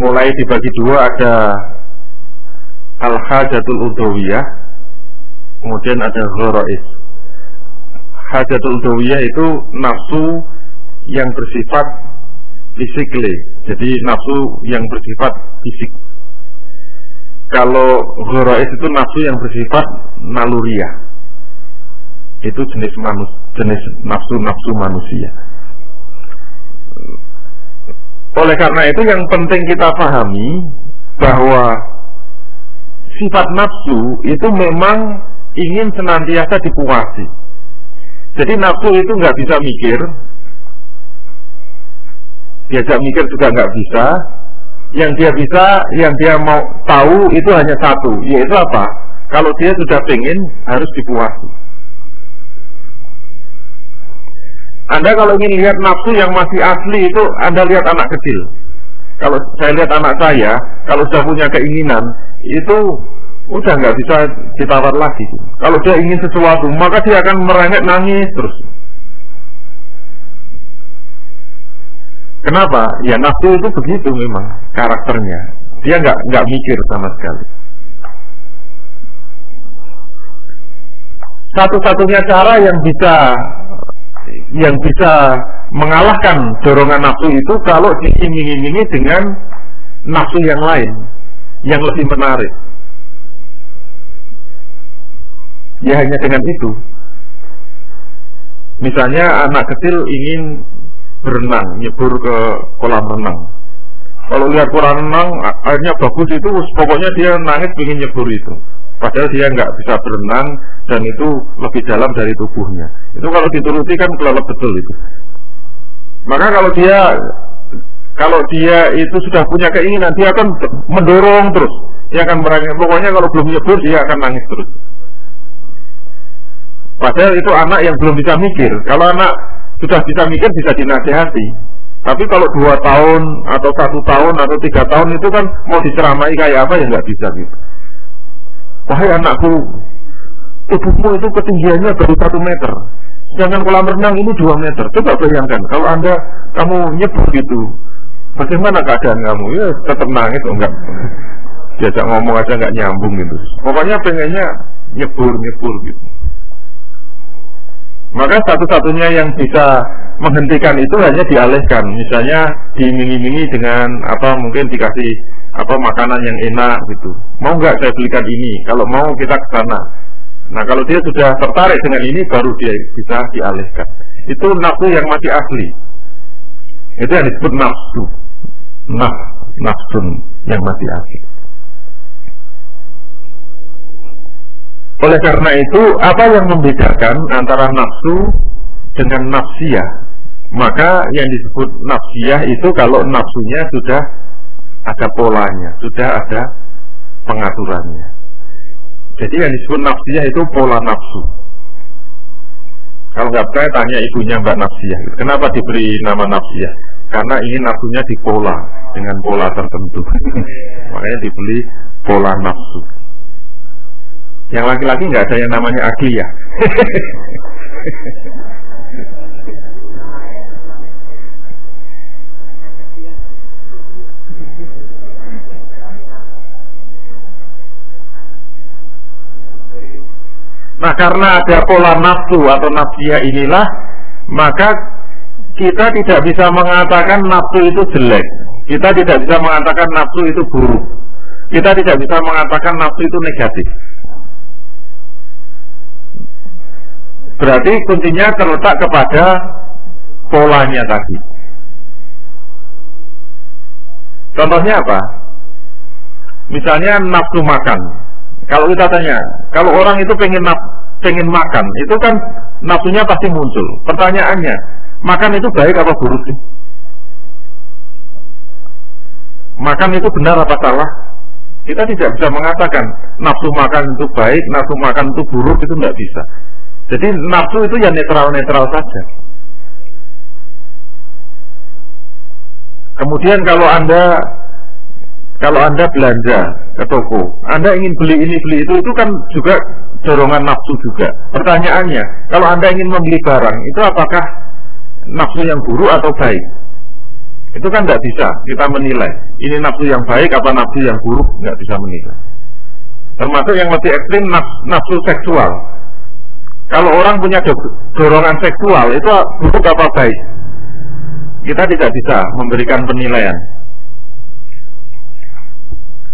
Mulai dibagi dua ada al-hajatul udawiyah, kemudian ada ghorois. Hajatul udawiyah itu nafsu yang bersifat fisikly, jadi nafsu yang bersifat fisik. Kalau ghorois itu nafsu yang bersifat naluriah itu jenis manus, jenis nafsu-nafsu manusia. Oleh karena itu yang penting kita pahami bahwa sifat nafsu itu memang ingin senantiasa dipuasi. Jadi nafsu itu nggak bisa mikir, diajak mikir juga nggak bisa. Yang dia bisa, yang dia mau tahu itu hanya satu, yaitu apa? Kalau dia sudah pengen harus dipuasi. Anda kalau ingin lihat nafsu yang masih asli itu Anda lihat anak kecil. Kalau saya lihat anak saya, kalau sudah punya keinginan, itu udah nggak bisa ditawar lagi. Kalau dia ingin sesuatu, maka dia akan merengek nangis terus. Kenapa? Ya nafsu itu begitu memang karakternya. Dia nggak nggak mikir sama sekali. Satu-satunya cara yang bisa yang bisa mengalahkan dorongan nafsu itu kalau diiming-imingi dengan nafsu yang lain yang lebih menarik. Ya hanya dengan itu. Misalnya anak kecil ingin berenang, nyebur ke kolam renang. Kalau lihat kolam renang, airnya bagus itu, pokoknya dia nangis ingin nyebur itu. Padahal dia nggak bisa berenang dan itu lebih dalam dari tubuhnya. Itu kalau dituruti kan kelelep betul itu. Maka kalau dia kalau dia itu sudah punya keinginan, dia akan mendorong terus. Dia akan berani. Pokoknya kalau belum nyebur dia akan nangis terus. Padahal itu anak yang belum bisa mikir. Kalau anak sudah bisa mikir bisa dinasehati. Tapi kalau dua tahun atau satu tahun atau tiga tahun itu kan mau diceramai kayak apa ya nggak bisa gitu. Wahai anakku, tubuhmu itu ketinggiannya baru satu meter. Sedangkan kolam renang ini dua meter. Coba bayangkan, kalau anda kamu nyebur gitu, bagaimana keadaan kamu? Ya tetap nangis, oh, enggak. Diajak ngomong aja nggak nyambung gitu. Pokoknya pengennya nyebur nyebur gitu. Maka satu-satunya yang bisa menghentikan itu hanya dialihkan. Misalnya diiming-imingi dengan apa mungkin dikasih apa makanan yang enak gitu. Mau nggak saya belikan ini? Kalau mau kita ke sana. Nah kalau dia sudah tertarik dengan ini baru dia bisa dialihkan. Itu nafsu yang masih asli. Itu yang disebut nafsu. Naf, nafsu yang masih asli. Oleh karena itu, apa yang membedakan antara nafsu dengan nafsiyah? Maka yang disebut nafsiyah itu kalau nafsunya sudah ada polanya, sudah ada pengaturannya. Jadi yang disebut nafsiyah itu pola nafsu. Kalau nggak percaya tanya ibunya Mbak Nafsiyah. Kenapa diberi nama Nafsiyah? Karena ini nafsunya dipola dengan pola tertentu. Makanya dibeli pola nafsu. Yang laki-laki nggak ada yang namanya akliyah. Nah karena ada pola nafsu atau nafsiyah inilah Maka kita tidak bisa mengatakan nafsu itu jelek. Kita tidak bisa mengatakan nafsu itu buruk. Kita tidak bisa mengatakan nafsu itu negatif Berarti kuncinya terletak kepada polanya tadi Contohnya apa? Misalnya nafsu makan kalau kita tanya, kalau orang itu pengen naf, pengen makan, itu kan nafsunya pasti muncul. Pertanyaannya, makan itu baik apa buruk sih? Makan itu benar apa salah? Kita tidak bisa mengatakan nafsu makan itu baik, nafsu makan itu buruk itu tidak bisa. Jadi nafsu itu ya netral-netral saja. Kemudian kalau anda kalau Anda belanja ke toko, Anda ingin beli ini beli itu, itu kan juga dorongan nafsu juga. Pertanyaannya, kalau Anda ingin membeli barang, itu apakah nafsu yang buruk atau baik? Itu kan tidak bisa kita menilai. Ini nafsu yang baik apa nafsu yang buruk, nggak bisa menilai. Termasuk yang lebih ekstrim nafsu, nafsu seksual. Kalau orang punya dorongan seksual, itu buruk apa baik? Kita tidak bisa memberikan penilaian.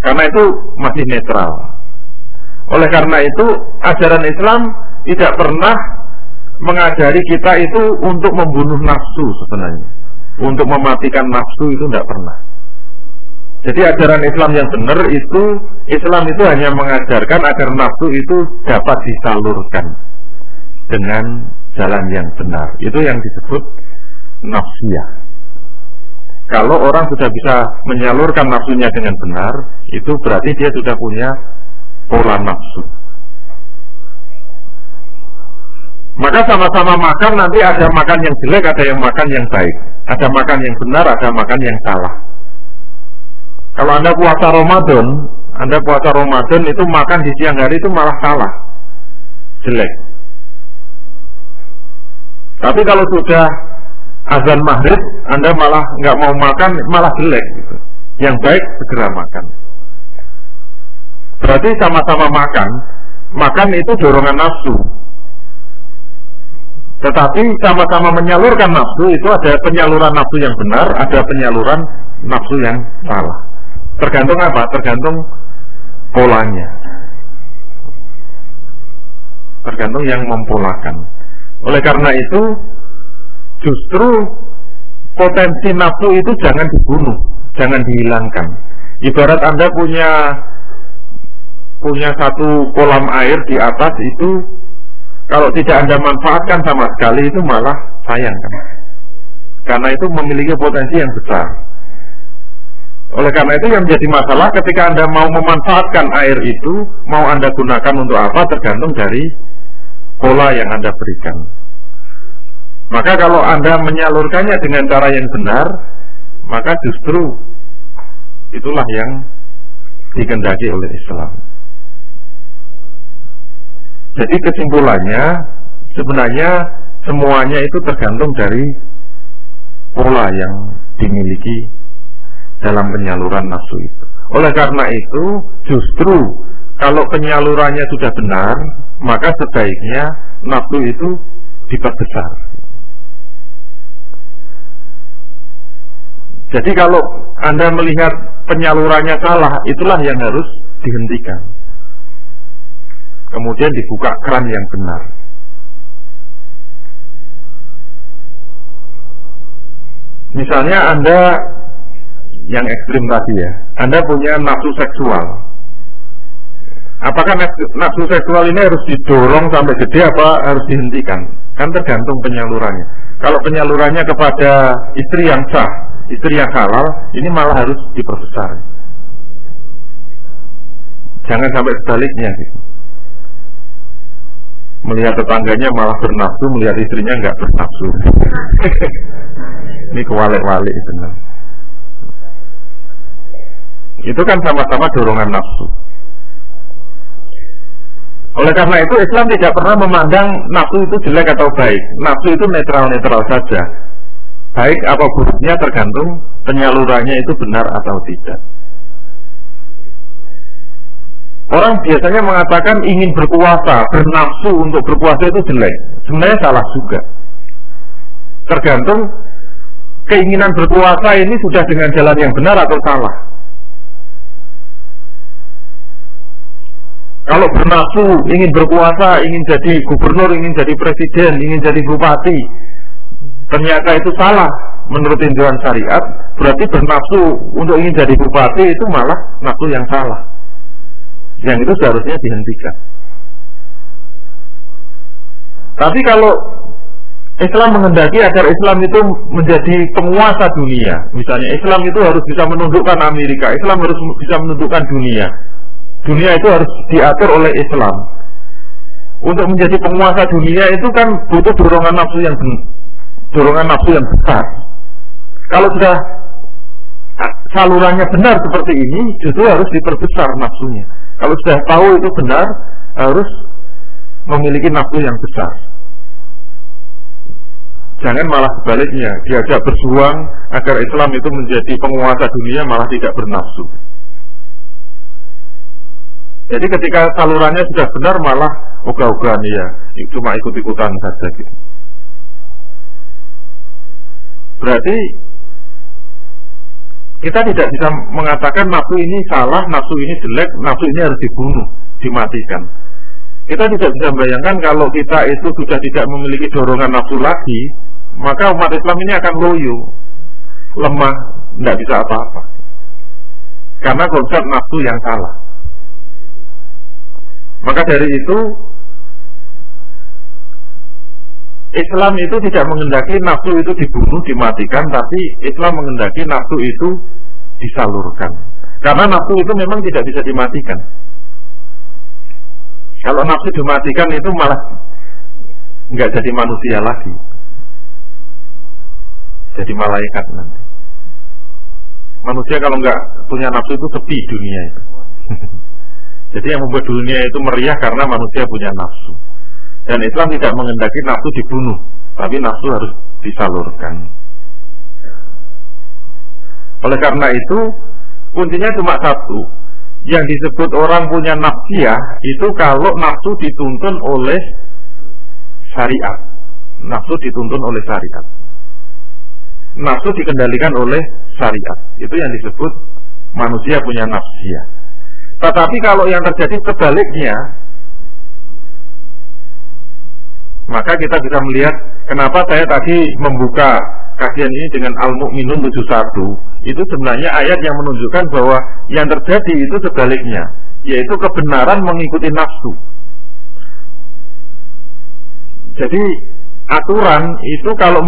Karena itu masih netral. Oleh karena itu, ajaran Islam tidak pernah mengajari kita itu untuk membunuh nafsu sebenarnya. Untuk mematikan nafsu itu tidak pernah. Jadi ajaran Islam yang benar itu Islam itu hanya mengajarkan agar nafsu itu dapat disalurkan dengan jalan yang benar. Itu yang disebut nafsiyah. Kalau orang sudah bisa menyalurkan nafsunya dengan benar, itu berarti dia sudah punya pola nafsu. Maka sama-sama makan nanti ada makan yang jelek, ada yang makan yang baik. Ada makan yang benar, ada makan yang salah. Kalau Anda puasa Ramadan, Anda puasa Ramadan itu makan di siang hari itu malah salah. Jelek. Tapi kalau sudah azan maghrib Anda malah nggak mau makan malah jelek gitu. Yang baik segera makan. Berarti sama-sama makan, makan itu dorongan nafsu. Tetapi sama-sama menyalurkan nafsu itu ada penyaluran nafsu yang benar, ada penyaluran nafsu yang salah. Tergantung apa? Tergantung polanya. Tergantung yang mempolakan. Oleh karena itu justru potensi nafsu itu jangan dibunuh, jangan dihilangkan. Ibarat Anda punya punya satu kolam air di atas itu kalau tidak Anda manfaatkan sama sekali itu malah sayang kan. Karena itu memiliki potensi yang besar. Oleh karena itu yang menjadi masalah ketika Anda mau memanfaatkan air itu, mau Anda gunakan untuk apa tergantung dari pola yang Anda berikan. Maka kalau Anda menyalurkannya dengan cara yang benar, maka justru itulah yang dikendaki oleh Islam. Jadi kesimpulannya sebenarnya semuanya itu tergantung dari pola yang dimiliki dalam penyaluran nafsu itu. Oleh karena itu, justru kalau penyalurannya sudah benar, maka sebaiknya nafsu itu diperbesar. Jadi kalau Anda melihat penyalurannya salah, itulah yang harus dihentikan. Kemudian dibuka keran yang benar. Misalnya Anda yang ekstrim tadi ya, Anda punya nafsu seksual. Apakah nafsu seksual ini harus didorong sampai gede apa harus dihentikan? Kan tergantung penyalurannya. Kalau penyalurannya kepada istri yang sah, istri yang halal ini malah harus diperbesar. Jangan sampai sebaliknya gitu. Melihat tetangganya malah bernafsu, melihat istrinya nggak bernafsu. Ini kewalik-walik benar. Itu kan sama-sama dorongan nafsu. Oleh karena itu Islam tidak pernah memandang nafsu itu jelek atau baik. Nafsu itu netral-netral saja. Baik apa buruknya tergantung penyalurannya itu benar atau tidak. Orang biasanya mengatakan ingin berkuasa, bernafsu untuk berkuasa itu jelek. Sebenarnya salah juga. Tergantung keinginan berkuasa ini sudah dengan jalan yang benar atau salah. Kalau bernafsu, ingin berkuasa, ingin jadi gubernur, ingin jadi presiden, ingin jadi bupati, ternyata itu salah menurut tinjauan syariat, berarti bernafsu untuk ingin jadi bupati itu malah nafsu yang salah yang itu seharusnya dihentikan. Tapi kalau Islam menghendaki agar Islam itu menjadi penguasa dunia, misalnya Islam itu harus bisa menundukkan Amerika, Islam harus bisa menundukkan dunia. Dunia itu harus diatur oleh Islam. Untuk menjadi penguasa dunia itu kan butuh dorongan nafsu yang dorongan nafsu yang besar. Kalau sudah salurannya benar seperti ini, justru harus diperbesar nafsunya. Kalau sudah tahu itu benar, harus memiliki nafsu yang besar. Jangan malah sebaliknya, diajak berjuang agar Islam itu menjadi penguasa dunia malah tidak bernafsu. Jadi ketika salurannya sudah benar malah ogah-ogahan ya, cuma ikut-ikutan saja gitu. Berarti kita tidak bisa mengatakan nafsu ini salah, nafsu ini jelek, nafsu ini harus dibunuh, dimatikan. Kita tidak bisa membayangkan kalau kita itu sudah tidak memiliki dorongan nafsu lagi, maka umat Islam ini akan loyo, lemah, tidak bisa apa-apa. Karena konsep nafsu yang salah. Maka dari itu Islam itu tidak mengendaki nafsu itu dibunuh, dimatikan, tapi Islam mengendaki nafsu itu disalurkan. Karena nafsu itu memang tidak bisa dimatikan. Kalau nafsu dimatikan itu malah nggak jadi manusia lagi, jadi malaikat nanti. Manusia kalau nggak punya nafsu itu sepi dunia itu. jadi yang membuat dunia itu meriah karena manusia punya nafsu. Dan Islam tidak mengendaki nafsu dibunuh, tapi nafsu harus disalurkan. Oleh karena itu, kuncinya cuma satu. Yang disebut orang punya nafsiyah itu kalau nafsu dituntun oleh syariat. Nafsu dituntun oleh syariat. Nafsu dikendalikan oleh syariat. Itu yang disebut manusia punya nafsiyah. Tetapi kalau yang terjadi sebaliknya, maka kita bisa melihat kenapa saya tadi membuka kajian ini dengan Al-Mu'minun 71 itu sebenarnya ayat yang menunjukkan bahwa yang terjadi itu sebaliknya yaitu kebenaran mengikuti nafsu. Jadi aturan itu kalau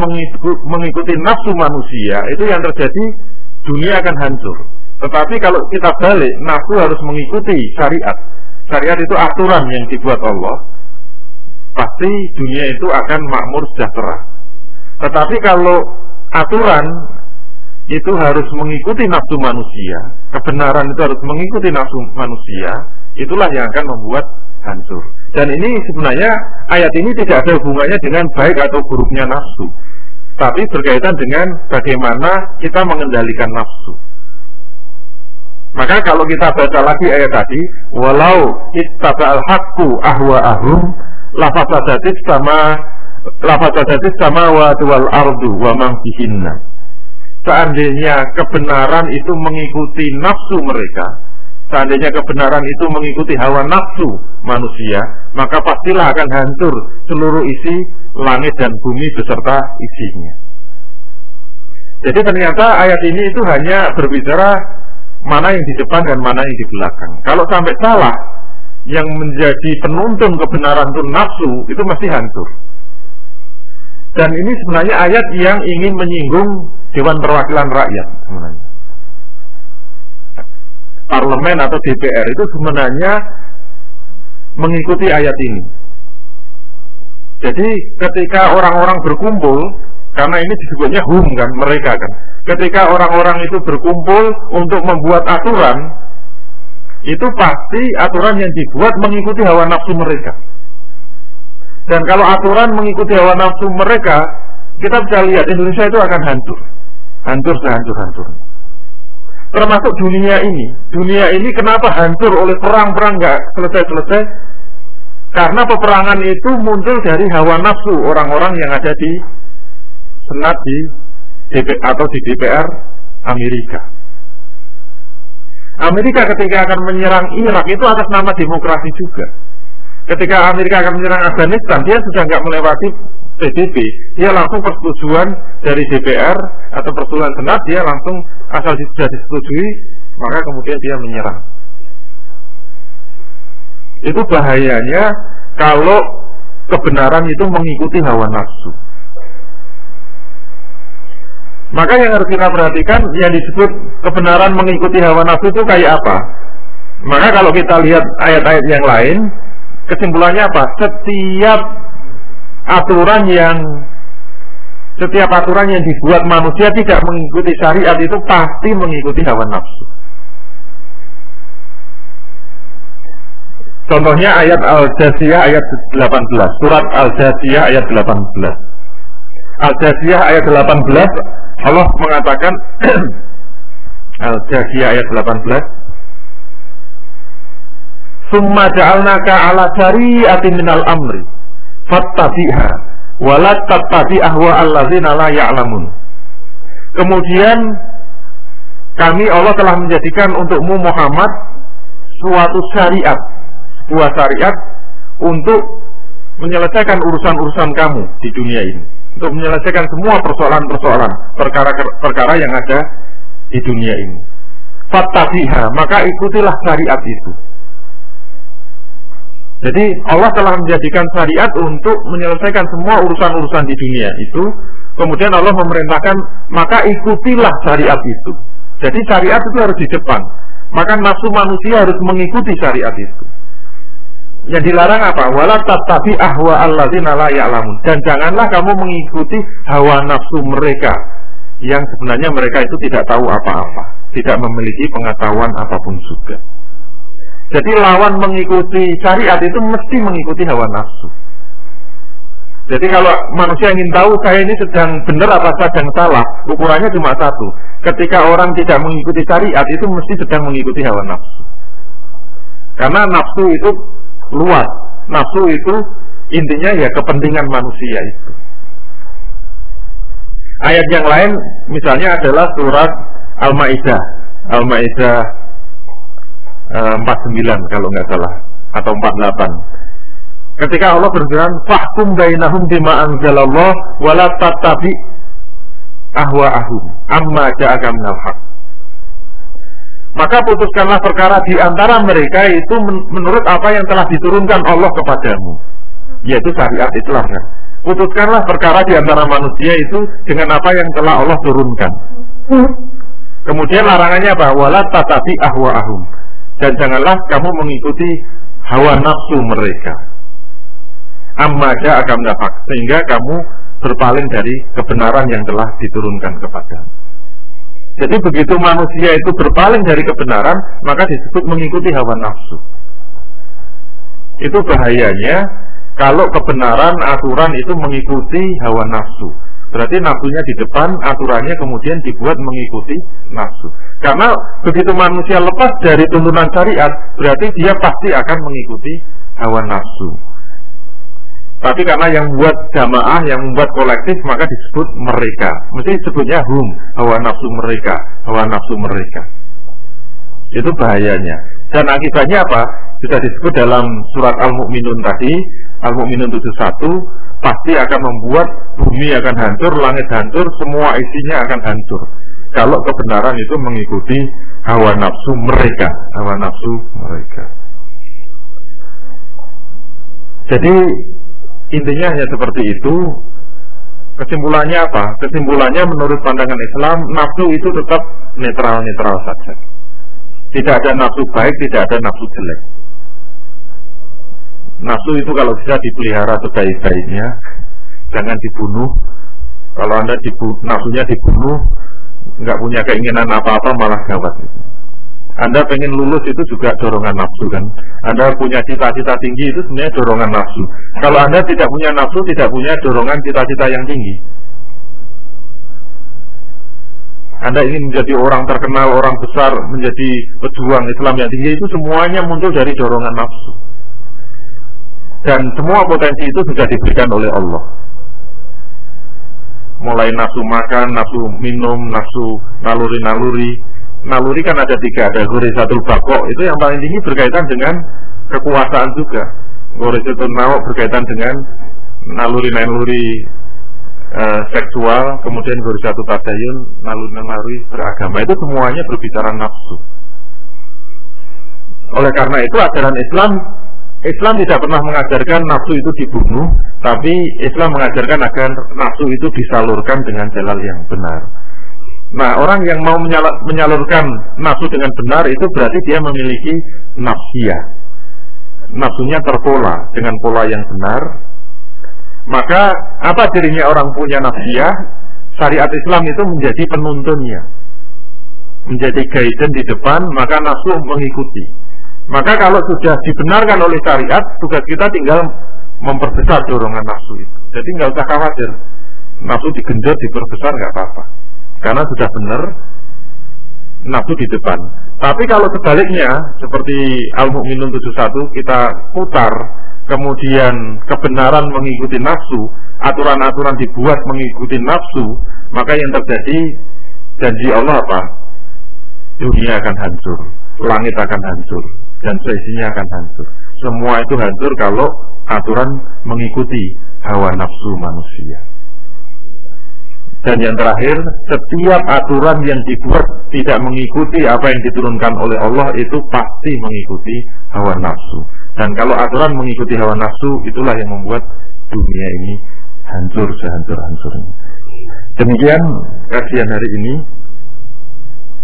mengikuti nafsu manusia itu yang terjadi dunia akan hancur tetapi kalau kita balik nafsu harus mengikuti syariat syariat itu aturan yang dibuat Allah pasti dunia itu akan makmur sejahtera. Tetapi kalau aturan itu harus mengikuti nafsu manusia, kebenaran itu harus mengikuti nafsu manusia, itulah yang akan membuat hancur. Dan ini sebenarnya ayat ini tidak ada hubungannya dengan baik atau buruknya nafsu, tapi berkaitan dengan bagaimana kita mengendalikan nafsu. Maka kalau kita baca lagi ayat tadi, walau ittaba'al haqqu ahwa'ahum lafazadatis sama lafazadatis sama wa wal ardu wa man Seandainya kebenaran itu mengikuti nafsu mereka, seandainya kebenaran itu mengikuti hawa nafsu manusia, maka pastilah akan hancur seluruh isi langit dan bumi beserta isinya. Jadi ternyata ayat ini itu hanya berbicara mana yang di depan dan mana yang di belakang. Kalau sampai salah, yang menjadi penuntun kebenaran itu nafsu itu mesti hancur. Dan ini sebenarnya ayat yang ingin menyinggung Dewan Perwakilan Rakyat sebenarnya. parlemen atau DPR itu sebenarnya mengikuti ayat ini. Jadi ketika orang-orang berkumpul, karena ini disebutnya hum kan, mereka kan. Ketika orang-orang itu berkumpul untuk membuat aturan, itu pasti aturan yang dibuat mengikuti hawa nafsu mereka. Dan kalau aturan mengikuti hawa nafsu mereka, kita bisa lihat Indonesia itu akan hancur. Hancur sehancur-hancurnya termasuk dunia ini. Dunia ini kenapa hancur oleh perang-perang nggak selesai-selesai? Karena peperangan itu muncul dari hawa nafsu orang-orang yang ada di senat di DP, atau di DPR Amerika. Amerika ketika akan menyerang Irak itu atas nama demokrasi juga. Ketika Amerika akan menyerang Afghanistan, dia sudah nggak melewati PBB, dia langsung persetujuan dari DPR atau persetujuan Senat, dia langsung asal sudah disetujui, maka kemudian dia menyerang. Itu bahayanya kalau kebenaran itu mengikuti hawa nafsu. Maka yang harus kita perhatikan yang disebut kebenaran mengikuti hawa nafsu itu kayak apa? Maka kalau kita lihat ayat-ayat yang lain, kesimpulannya apa? Setiap aturan yang setiap aturan yang dibuat manusia tidak mengikuti syariat itu pasti mengikuti hawa nafsu. Contohnya ayat Al-Jasiyah ayat 18, surat Al-Jasiyah ayat 18. Al-Jasiyah ayat 18 Allah mengatakan Al-Jasiyah ayat 18 Summa ja'alnaka ala syari'atin minal amri fattabi'ha wala tattabi ahwa allazina la ya'lamun. Kemudian kami Allah telah menjadikan untukmu Muhammad suatu syariat, sebuah syariat untuk menyelesaikan urusan-urusan kamu di dunia ini, untuk menyelesaikan semua persoalan-persoalan, perkara-perkara yang ada di dunia ini. Fattabiha, maka ikutilah syariat itu. Jadi Allah telah menjadikan syariat untuk menyelesaikan semua urusan-urusan di dunia itu. Kemudian Allah memerintahkan maka ikutilah syariat itu. Jadi syariat itu harus di depan. Maka nafsu manusia harus mengikuti syariat itu. Yang dilarang apa? Wala tatabi ahwa alladzina la ya'lamun. Dan janganlah kamu mengikuti hawa nafsu mereka yang sebenarnya mereka itu tidak tahu apa-apa, tidak memiliki pengetahuan apa pun juga. Jadi lawan mengikuti syariat itu mesti mengikuti hawa nafsu. Jadi kalau manusia ingin tahu saya ini sedang benar apa sedang salah, ukurannya cuma satu. Ketika orang tidak mengikuti syariat itu mesti sedang mengikuti hawa nafsu. Karena nafsu itu luas. Nafsu itu intinya ya kepentingan manusia itu. Ayat yang lain misalnya adalah surat Al-Maidah. Al-Maidah 49 eh, kalau nggak salah atau 48. Ketika Allah berfirman, "Fahkum bainahum bima anzalallah wa la tattabi ahwa'ahum amma ja'aka minal haq." Maka putuskanlah perkara di antara mereka itu menurut apa yang telah diturunkan Allah kepadamu, yaitu syariat Islam. Kan? Putuskanlah perkara di antara manusia itu dengan apa yang telah Allah turunkan. Kemudian larangannya apa? Wala tatabi ahwa'ahum dan janganlah kamu mengikuti hawa nafsu mereka. Amma akan dapat sehingga kamu berpaling dari kebenaran yang telah diturunkan kepada. Jadi begitu manusia itu berpaling dari kebenaran, maka disebut mengikuti hawa nafsu. Itu bahayanya kalau kebenaran aturan itu mengikuti hawa nafsu. Berarti nafsunya di depan, aturannya kemudian dibuat mengikuti nafsu. Karena begitu manusia lepas dari tuntunan syariat, berarti dia pasti akan mengikuti hawa nafsu. Tapi karena yang membuat jamaah, yang membuat kolektif, maka disebut mereka. Mesti disebutnya hum, hawa nafsu mereka, hawa nafsu mereka. Itu bahayanya. Dan akibatnya apa? Bisa disebut dalam surat Al-Mu'minun tadi, Al-Mu'minun 71, pasti akan membuat bumi akan hancur, langit hancur, semua isinya akan hancur. Kalau kebenaran itu mengikuti hawa nafsu mereka, hawa nafsu mereka. Jadi intinya hanya seperti itu. Kesimpulannya apa? Kesimpulannya menurut pandangan Islam, nafsu itu tetap netral-netral saja. Tidak ada nafsu baik, tidak ada nafsu jelek. Nafsu itu kalau bisa dipelihara sebaik-baiknya, jangan dibunuh. Kalau anda dibunuh, nafsunya dibunuh, nggak punya keinginan apa-apa malah gawat. Anda pengen lulus itu juga dorongan nafsu kan. Anda punya cita-cita tinggi itu sebenarnya dorongan nafsu. Kalau Anda tidak punya nafsu, tidak punya dorongan cita-cita yang tinggi. Anda ingin menjadi orang terkenal, orang besar, menjadi pejuang Islam yang tinggi itu semuanya muncul dari dorongan nafsu. Dan semua potensi itu sudah diberikan oleh Allah. Mulai nafsu makan, nafsu minum, nafsu naluri-naluri. Naluri kan ada tiga, ada satu bako, itu yang paling tinggi berkaitan dengan kekuasaan juga. satu nao berkaitan dengan naluri-naluri uh, seksual, kemudian satu tadayun, naluri-naluri beragama itu semuanya berbicara nafsu. Oleh karena itu ajaran Islam Islam tidak pernah mengajarkan nafsu itu dibunuh, tapi Islam mengajarkan agar nafsu itu disalurkan dengan jalan yang benar. Nah, orang yang mau menyalurkan nafsu dengan benar itu berarti dia memiliki nafsia. Nafsunya terpola dengan pola yang benar, maka apa dirinya orang punya nafsiyah? Syariat Islam itu menjadi penuntunnya. Menjadi guidance di depan, maka nafsu mengikuti. Maka kalau sudah dibenarkan oleh syariat, tugas kita tinggal memperbesar dorongan nafsu itu. Jadi nggak usah khawatir. Nafsu digenjot, diperbesar nggak apa-apa. Karena sudah benar nafsu di depan. Tapi kalau sebaliknya, seperti Al-Mu'minun 71, kita putar kemudian kebenaran mengikuti nafsu, aturan-aturan dibuat mengikuti nafsu, maka yang terjadi janji Allah apa? Dunia akan hancur, langit akan hancur, dan seisinya akan hancur. Semua itu hancur kalau aturan mengikuti hawa nafsu manusia. Dan yang terakhir, setiap aturan yang dibuat tidak mengikuti apa yang diturunkan oleh Allah itu pasti mengikuti hawa nafsu. Dan kalau aturan mengikuti hawa nafsu, itulah yang membuat dunia ini hancur sehancur-hancurnya. Demikian kajian hari ini.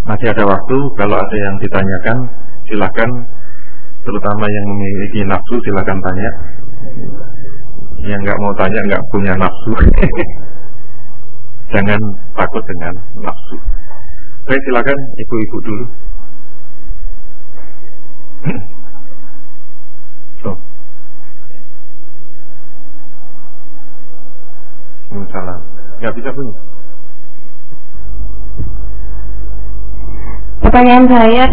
Masih ada waktu, kalau ada yang ditanyakan, silahkan. Terutama yang memiliki nafsu, silahkan tanya. Yang nggak mau tanya, nggak punya nafsu. Jangan takut dengan nafsu. Baik, silakan ibu-ibu dulu. so. Salam. Gak bisa bunyi. Pertanyaan saya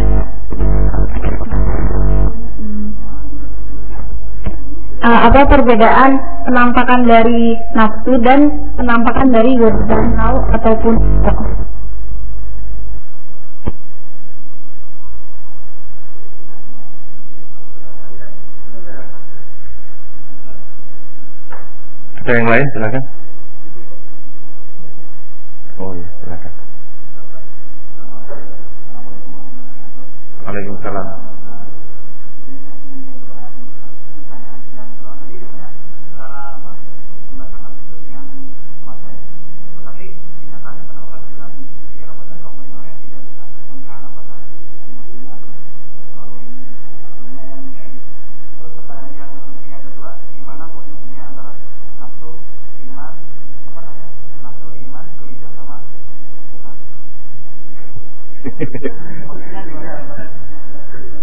uh, apa perbedaan penampakan dari nafsu dan penampakan dari tahu ataupun Ada yang lain silakan. Oh iya silakan. Waalaikumsalam.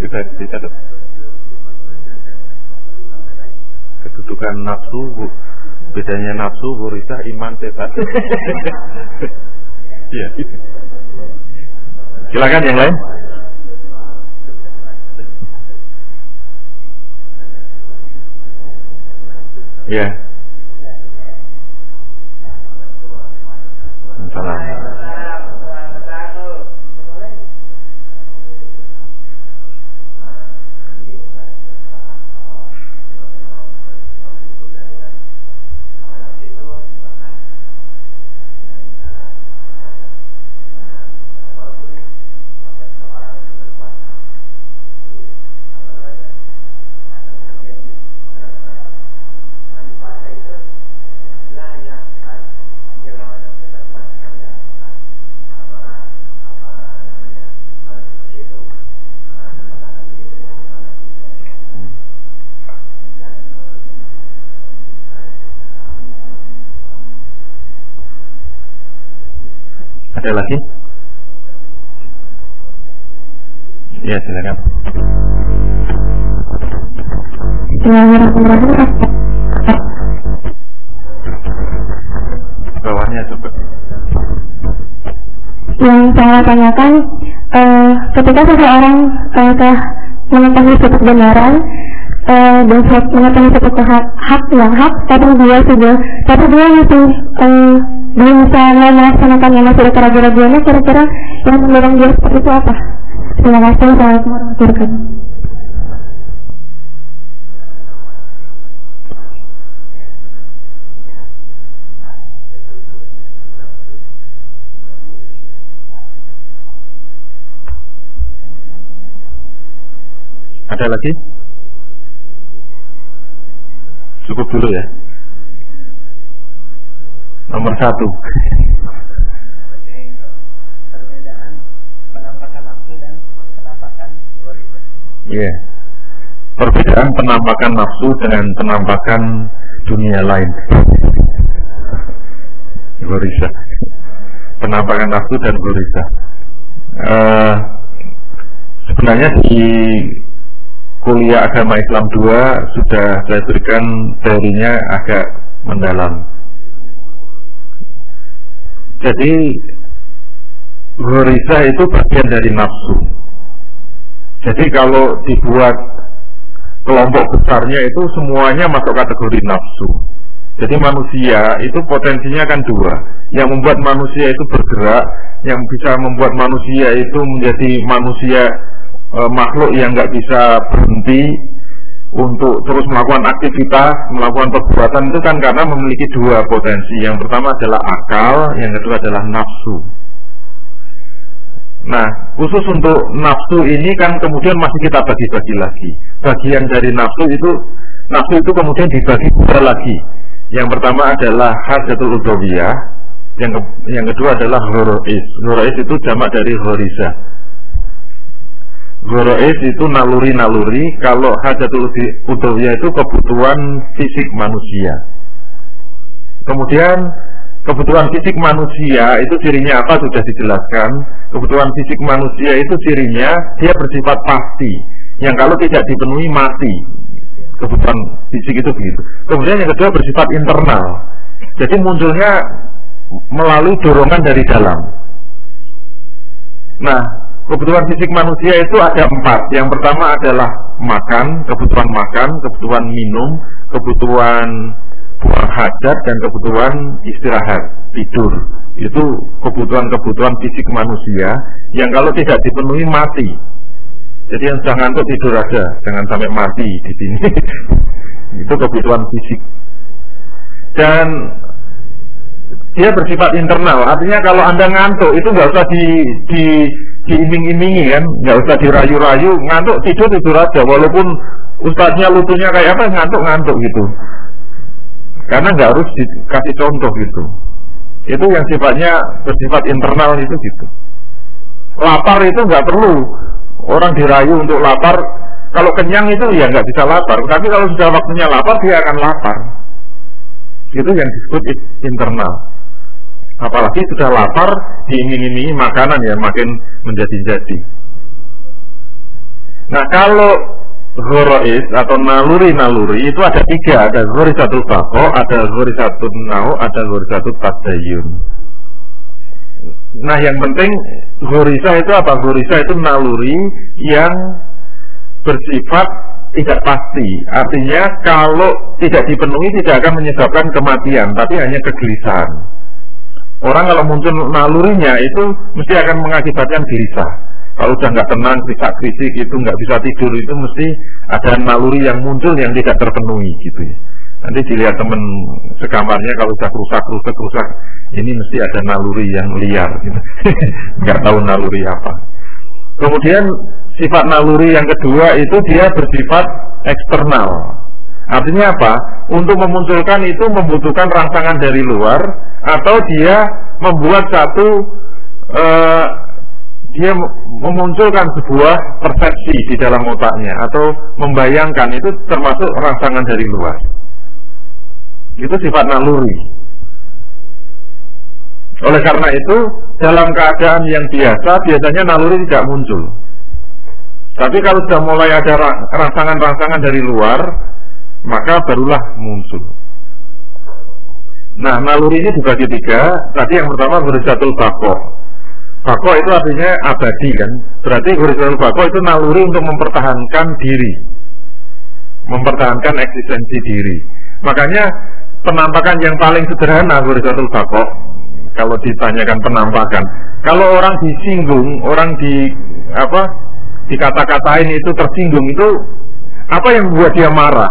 Bisa dicatat. Kedudukan nafsu, bedanya nafsu, burisa, iman, setan. Iya. Silakan yang lain. Ya. Salam. Ada lagi? Ya silakan. Bismillahirrahmanirrahim. Bawahnya coba. Yang saya tanyakan, uh, ketika seseorang uh, telah mengetahui satu kebenaran uh, dan mengetahui satu hak, hak yang hak, tapi dia sudah, tapi dia masih uh, belum bisa melaksanakannya masih ada keraguan-keraguannya, kira-kira yang mendorong dia seperti itu apa? Terima kasih. Assalamualaikum warahmatullahi wabarakatuh. Ada lagi? Cukup dulu ya. Nomor satu. Iya. Yeah. Perbedaan penampakan nafsu dengan penampakan dunia lain. Gorisa. Penampakan nafsu dan gorisa. Uh, sebenarnya di kuliah agama Islam 2 sudah saya berikan teorinya agak mendalam. Jadi Gorisa itu bagian dari nafsu. Jadi kalau dibuat kelompok besarnya itu semuanya masuk kategori nafsu. Jadi manusia itu potensinya kan dua. Yang membuat manusia itu bergerak, yang bisa membuat manusia itu menjadi manusia e, makhluk yang nggak bisa berhenti untuk terus melakukan aktivitas, melakukan perbuatan itu kan karena memiliki dua potensi. Yang pertama adalah akal, yang kedua adalah nafsu. Nah, khusus untuk nafsu ini kan kemudian masih kita bagi-bagi lagi. Bagian dari nafsu itu, nafsu itu kemudian dibagi dua lagi. Yang pertama adalah hajatul udawiyah, yang ke, yang kedua adalah horois. Horois itu jamak dari horisa Gorois itu naluri-naluri, kalau hajatul udawiyah itu kebutuhan fisik manusia. Kemudian kebutuhan fisik manusia itu cirinya apa sudah dijelaskan. Kebutuhan fisik manusia itu cirinya dia bersifat pasti, yang kalau tidak dipenuhi mati. Kebutuhan fisik itu begitu. Kemudian yang kedua bersifat internal. Jadi munculnya melalui dorongan dari dalam. Nah, kebutuhan fisik manusia itu ada empat. Yang pertama adalah makan, kebutuhan makan, kebutuhan minum, kebutuhan buang hajat dan kebutuhan istirahat, tidur. Itu kebutuhan-kebutuhan fisik manusia yang kalau tidak dipenuhi mati. Jadi yang sedang ngantuk tidur aja, jangan sampai mati di sini. itu kebutuhan fisik. Dan dia bersifat internal. Artinya kalau anda ngantuk itu nggak usah di, di diiming-imingi kan, nggak usah dirayu-rayu, ngantuk tidur tidur aja, walaupun ustadznya lutunya kayak apa ngantuk ngantuk gitu, karena nggak harus dikasih contoh gitu. Itu yang sifatnya bersifat internal itu gitu. Lapar itu nggak perlu orang dirayu untuk lapar. Kalau kenyang itu ya nggak bisa lapar, tapi kalau sudah waktunya lapar dia akan lapar. Itu yang disebut internal apalagi sudah lapar diiming-imingi makanan ya makin menjadi-jadi. Nah kalau Gorois atau naluri-naluri itu ada tiga. Ada satu bako, ada satu nau, ada satu tadayun nah yang penting gorisa itu apa? Gorisa itu naluri yang bersifat tidak pasti. Artinya kalau tidak dipenuhi tidak akan menyebabkan kematian tapi hanya kegelisahan Orang kalau muncul nalurinya itu mesti akan mengakibatkan gelisah. Kalau sudah nggak tenang, bisa kritik itu nggak bisa tidur itu mesti ada naluri yang muncul yang tidak terpenuhi gitu ya. Nanti dilihat teman sekamarnya kalau sudah rusak rusak rusak ini mesti ada naluri yang liar gitu. nggak tahu naluri apa. Kemudian sifat naluri yang kedua itu dia bersifat eksternal. Artinya apa? Untuk memunculkan itu membutuhkan rangsangan dari luar atau dia membuat satu uh, dia memunculkan sebuah persepsi di dalam otaknya atau membayangkan itu termasuk rangsangan dari luar. Itu sifat naluri. Oleh karena itu, dalam keadaan yang biasa, biasanya naluri tidak muncul. Tapi kalau sudah mulai ada rangsangan-rangsangan dari luar, maka barulah muncul. Nah, naluri ini dibagi tiga. Tadi yang pertama horizatul bako. Bako itu artinya abadi kan. Berarti horizatul bako itu naluri untuk mempertahankan diri. Mempertahankan eksistensi diri. Makanya penampakan yang paling sederhana horizatul bako kalau ditanyakan penampakan. Kalau orang disinggung, orang di apa dikata-katain itu tersinggung itu apa yang membuat dia marah?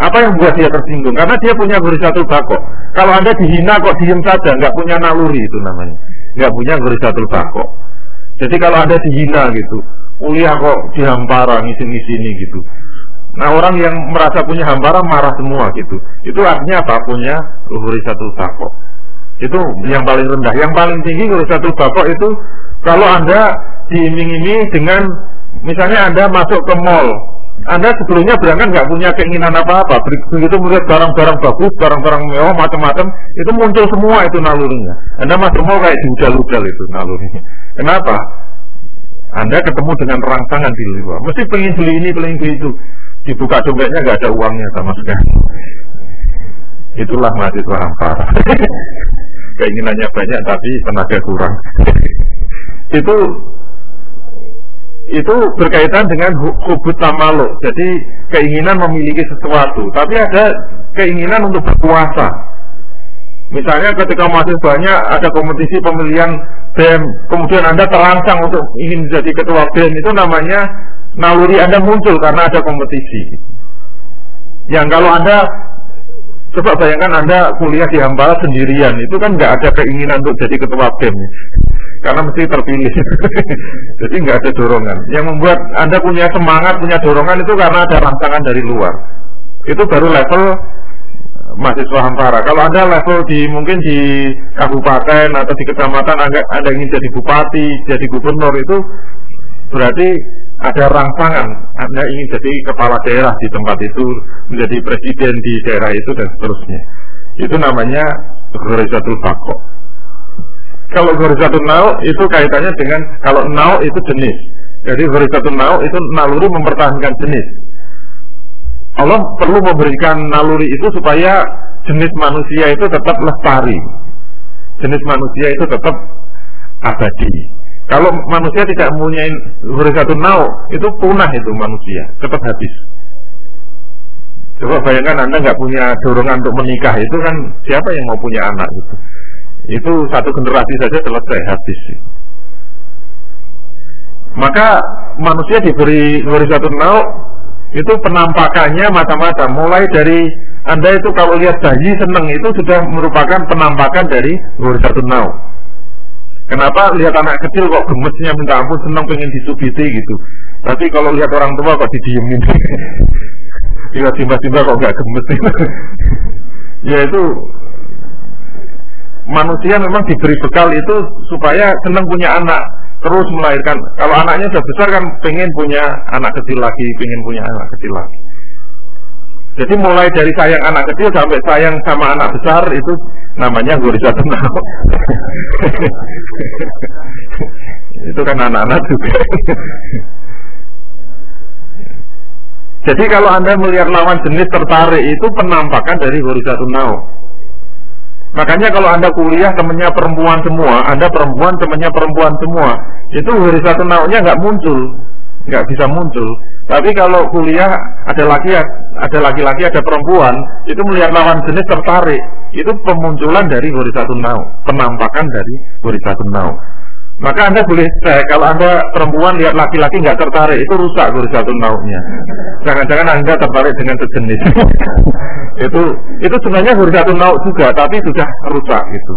Apa yang membuat dia tersinggung? Karena dia punya satu bako. Kalau anda dihina kok diem saja, nggak punya naluri itu namanya, nggak punya satu bako. Jadi kalau anda dihina gitu, kuliah kok dihampara ngisi-ngisi gitu. Nah orang yang merasa punya hampara marah semua gitu. Itu artinya apa? Punya satu bako. Itu yang paling rendah. Yang paling tinggi satu bako itu kalau anda diiming-imingi dengan misalnya anda masuk ke mall anda sebelumnya berangkat nggak punya keinginan apa-apa. Begitu melihat barang-barang bagus, barang-barang mewah, macam-macam, itu muncul semua itu nalurinya. Anda masuk mau kayak diudal-udal itu nalurinya. Kenapa? Anda ketemu dengan rangsangan di luar. Mesti pengen beli ini, pengen beli itu. Dibuka dompetnya nggak ada uangnya sama sekali. Itulah mahasiswa hampara. Keinginannya banyak tapi tenaga kurang. itu itu berkaitan dengan hubut tamaluk. Jadi keinginan memiliki sesuatu, tapi ada keinginan untuk berkuasa. Misalnya ketika masih banyak ada kompetisi pemilihan BEM, kemudian Anda terangsang untuk ingin menjadi ketua BEM, itu namanya naluri Anda muncul karena ada kompetisi. Yang kalau Anda Coba bayangkan Anda kuliah di Hambala sendirian, itu kan nggak ada keinginan untuk jadi ketua BEM karena mesti terpilih. Jadi nggak ada dorongan. Yang membuat Anda punya semangat, punya dorongan itu karena ada rangsangan dari luar. Itu baru level mahasiswa Hampara. Kalau Anda level di mungkin di kabupaten atau di kecamatan Anda, anda ingin jadi bupati, jadi gubernur itu berarti ada rangsangan. Anda ingin jadi kepala daerah di tempat itu, menjadi presiden di daerah itu dan seterusnya. Itu namanya Ghorizatul Fakok. Kalau horizontal nau itu kaitannya dengan kalau nau itu jenis. Jadi horizontal nau itu naluri mempertahankan jenis. Allah perlu memberikan naluri itu supaya jenis manusia itu tetap lestari. Jenis manusia itu tetap abadi. Kalau manusia tidak mempunyai horizontal nau, itu punah itu manusia, cepat habis. Coba bayangkan Anda nggak punya dorongan untuk menikah, itu kan siapa yang mau punya anak gitu itu satu generasi saja selesai habis. Maka manusia diberi diberi satu nau itu penampakannya macam-macam. Mulai dari anda itu kalau lihat bayi seneng itu sudah merupakan penampakan dari satu nau. Kenapa lihat anak kecil kok gemesnya minta ampun seneng pengen disubiti gitu. Tapi kalau lihat orang tua kok didiemin. Tiba-tiba kok nggak gemes. ya itu manusia memang diberi bekal itu supaya senang punya anak terus melahirkan. Kalau anaknya sudah besar kan pengen punya anak kecil lagi pengen punya anak kecil lagi. Jadi mulai dari sayang anak kecil sampai sayang sama anak besar itu namanya gurisa tenang itu kan anak-anak juga. Jadi kalau anda melihat lawan jenis tertarik itu penampakan dari tenang Makanya kalau Anda kuliah temennya perempuan semua, Anda perempuan temennya perempuan semua, itu satu naunya nggak muncul, nggak bisa muncul. Tapi kalau kuliah ada laki ada laki-laki ada perempuan, itu melihat lawan jenis tertarik, itu pemunculan dari satu nau, penampakan dari satu nau. Maka Anda boleh cek kalau Anda perempuan lihat laki-laki nggak tertarik itu rusak satu naunya. Jangan-jangan Anda tertarik dengan sejenis. itu itu sebenarnya satu nau juga tapi sudah rusak gitu.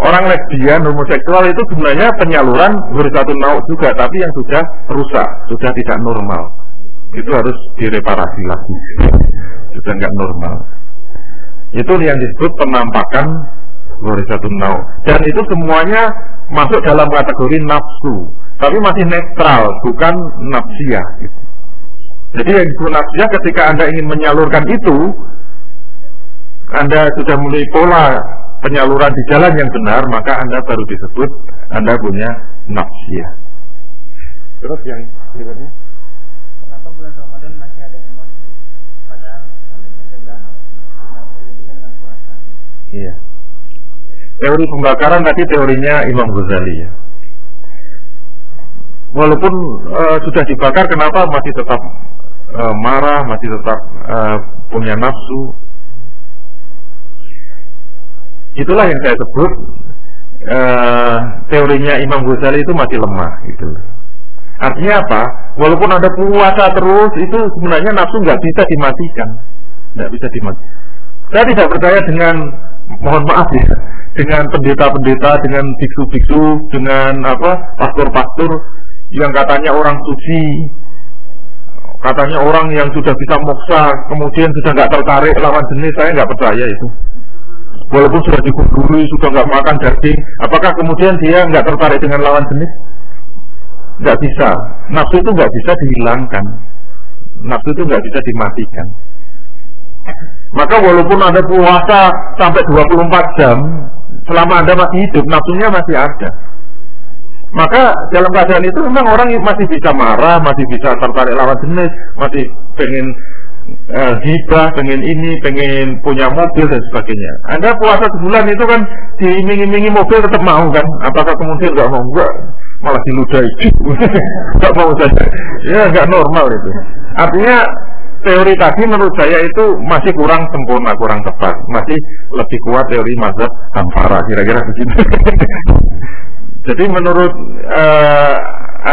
Orang lesbian homoseksual itu sebenarnya penyaluran satu nau juga tapi yang sudah rusak, sudah tidak normal. Itu harus direparasi lagi. sudah nggak normal. Itu yang disebut penampakan satu nau. Dan itu semuanya masuk dalam kategori nafsu, tapi masih netral, bukan nafsiyah. Gitu. Jadi yang disebut nafsiyah ketika Anda ingin menyalurkan itu, Anda sudah mulai pola penyaluran di jalan yang benar, maka Anda baru disebut Anda punya nafsiyah. Terus yang berikutnya? Kenapa bulan Ramadan masih ada emosi? Padahal mencegah nafsu dengan puasa. Iya. Teori pembakaran tadi teorinya Imam Ghazali ya. Walaupun uh, sudah dibakar, kenapa masih tetap uh, marah, masih tetap uh, punya nafsu? Itulah yang saya sebut uh, teorinya Imam Ghazali itu masih lemah gitu. Artinya apa? Walaupun ada puasa terus, itu sebenarnya nafsu nggak bisa dimatikan, nggak bisa dimatikan. Saya tidak percaya dengan, mohon maaf ya, dengan pendeta-pendeta, dengan biksu-biksu, dengan apa pastor-pastor yang katanya orang suci, katanya orang yang sudah bisa moksa, kemudian sudah nggak tertarik lawan jenis, saya nggak percaya itu. Walaupun sudah dikuburi, sudah nggak makan daging, apakah kemudian dia nggak tertarik dengan lawan jenis? nggak bisa. Nafsu itu nggak bisa dihilangkan. Nafsu itu nggak bisa dimatikan. Maka walaupun ada puasa sampai 24 jam, selama Anda masih hidup, nafsunya masih ada. Maka dalam keadaan itu memang orang masih bisa marah, masih bisa tertarik lawan jenis, masih pengen uh, hibah, pengen ini, pengen punya mobil dan sebagainya. Anda puasa sebulan itu kan diiming-imingi mobil tetap mau kan? Apakah kemudian nggak mau? Enggak malah diludahi nggak mau saja ya nggak normal itu artinya teori tadi menurut saya itu masih kurang sempurna kurang tepat. Masih lebih kuat teori mazhab Hamfara kira-kira begitu. Jadi menurut uh,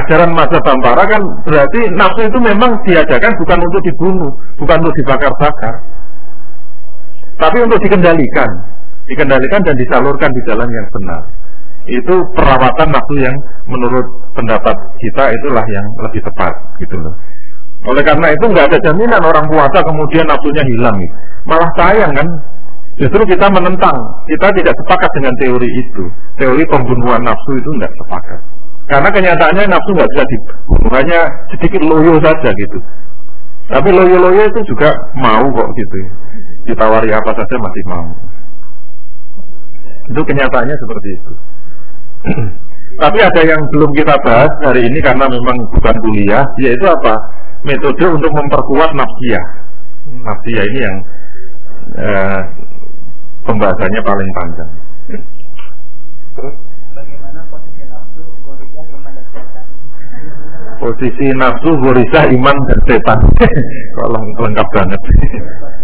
ajaran mazhab Hamfara kan berarti nafsu itu memang diadakan bukan untuk dibunuh bukan untuk dibakar-bakar. Tapi untuk dikendalikan. Dikendalikan dan disalurkan di jalan yang benar. Itu perawatan nafsu yang menurut pendapat kita itulah yang lebih tepat gitu loh. Oleh karena itu nggak ada jaminan orang puasa kemudian nafsunya hilang. Malah sayang kan. Justru kita menentang, kita tidak sepakat dengan teori itu. Teori pembunuhan nafsu itu nggak sepakat. Karena kenyataannya nafsu nggak bisa dibunuh, hanya sedikit loyo saja gitu. Tapi loyo-loyo itu juga mau kok gitu. Ditawari apa saja masih mau. Itu kenyataannya seperti itu. Tapi ada yang belum kita bahas hari ini karena memang bukan kuliah, yaitu apa? Metode untuk memperkuat nafsiyah. Nafsiyah ini yang eh, pembahasannya paling panjang. Terus? Bagaimana posisi nafsu, gorisah, iman dan setan? Posisi nafsu, gorisah, iman dan setan. Kalau lengkap banget.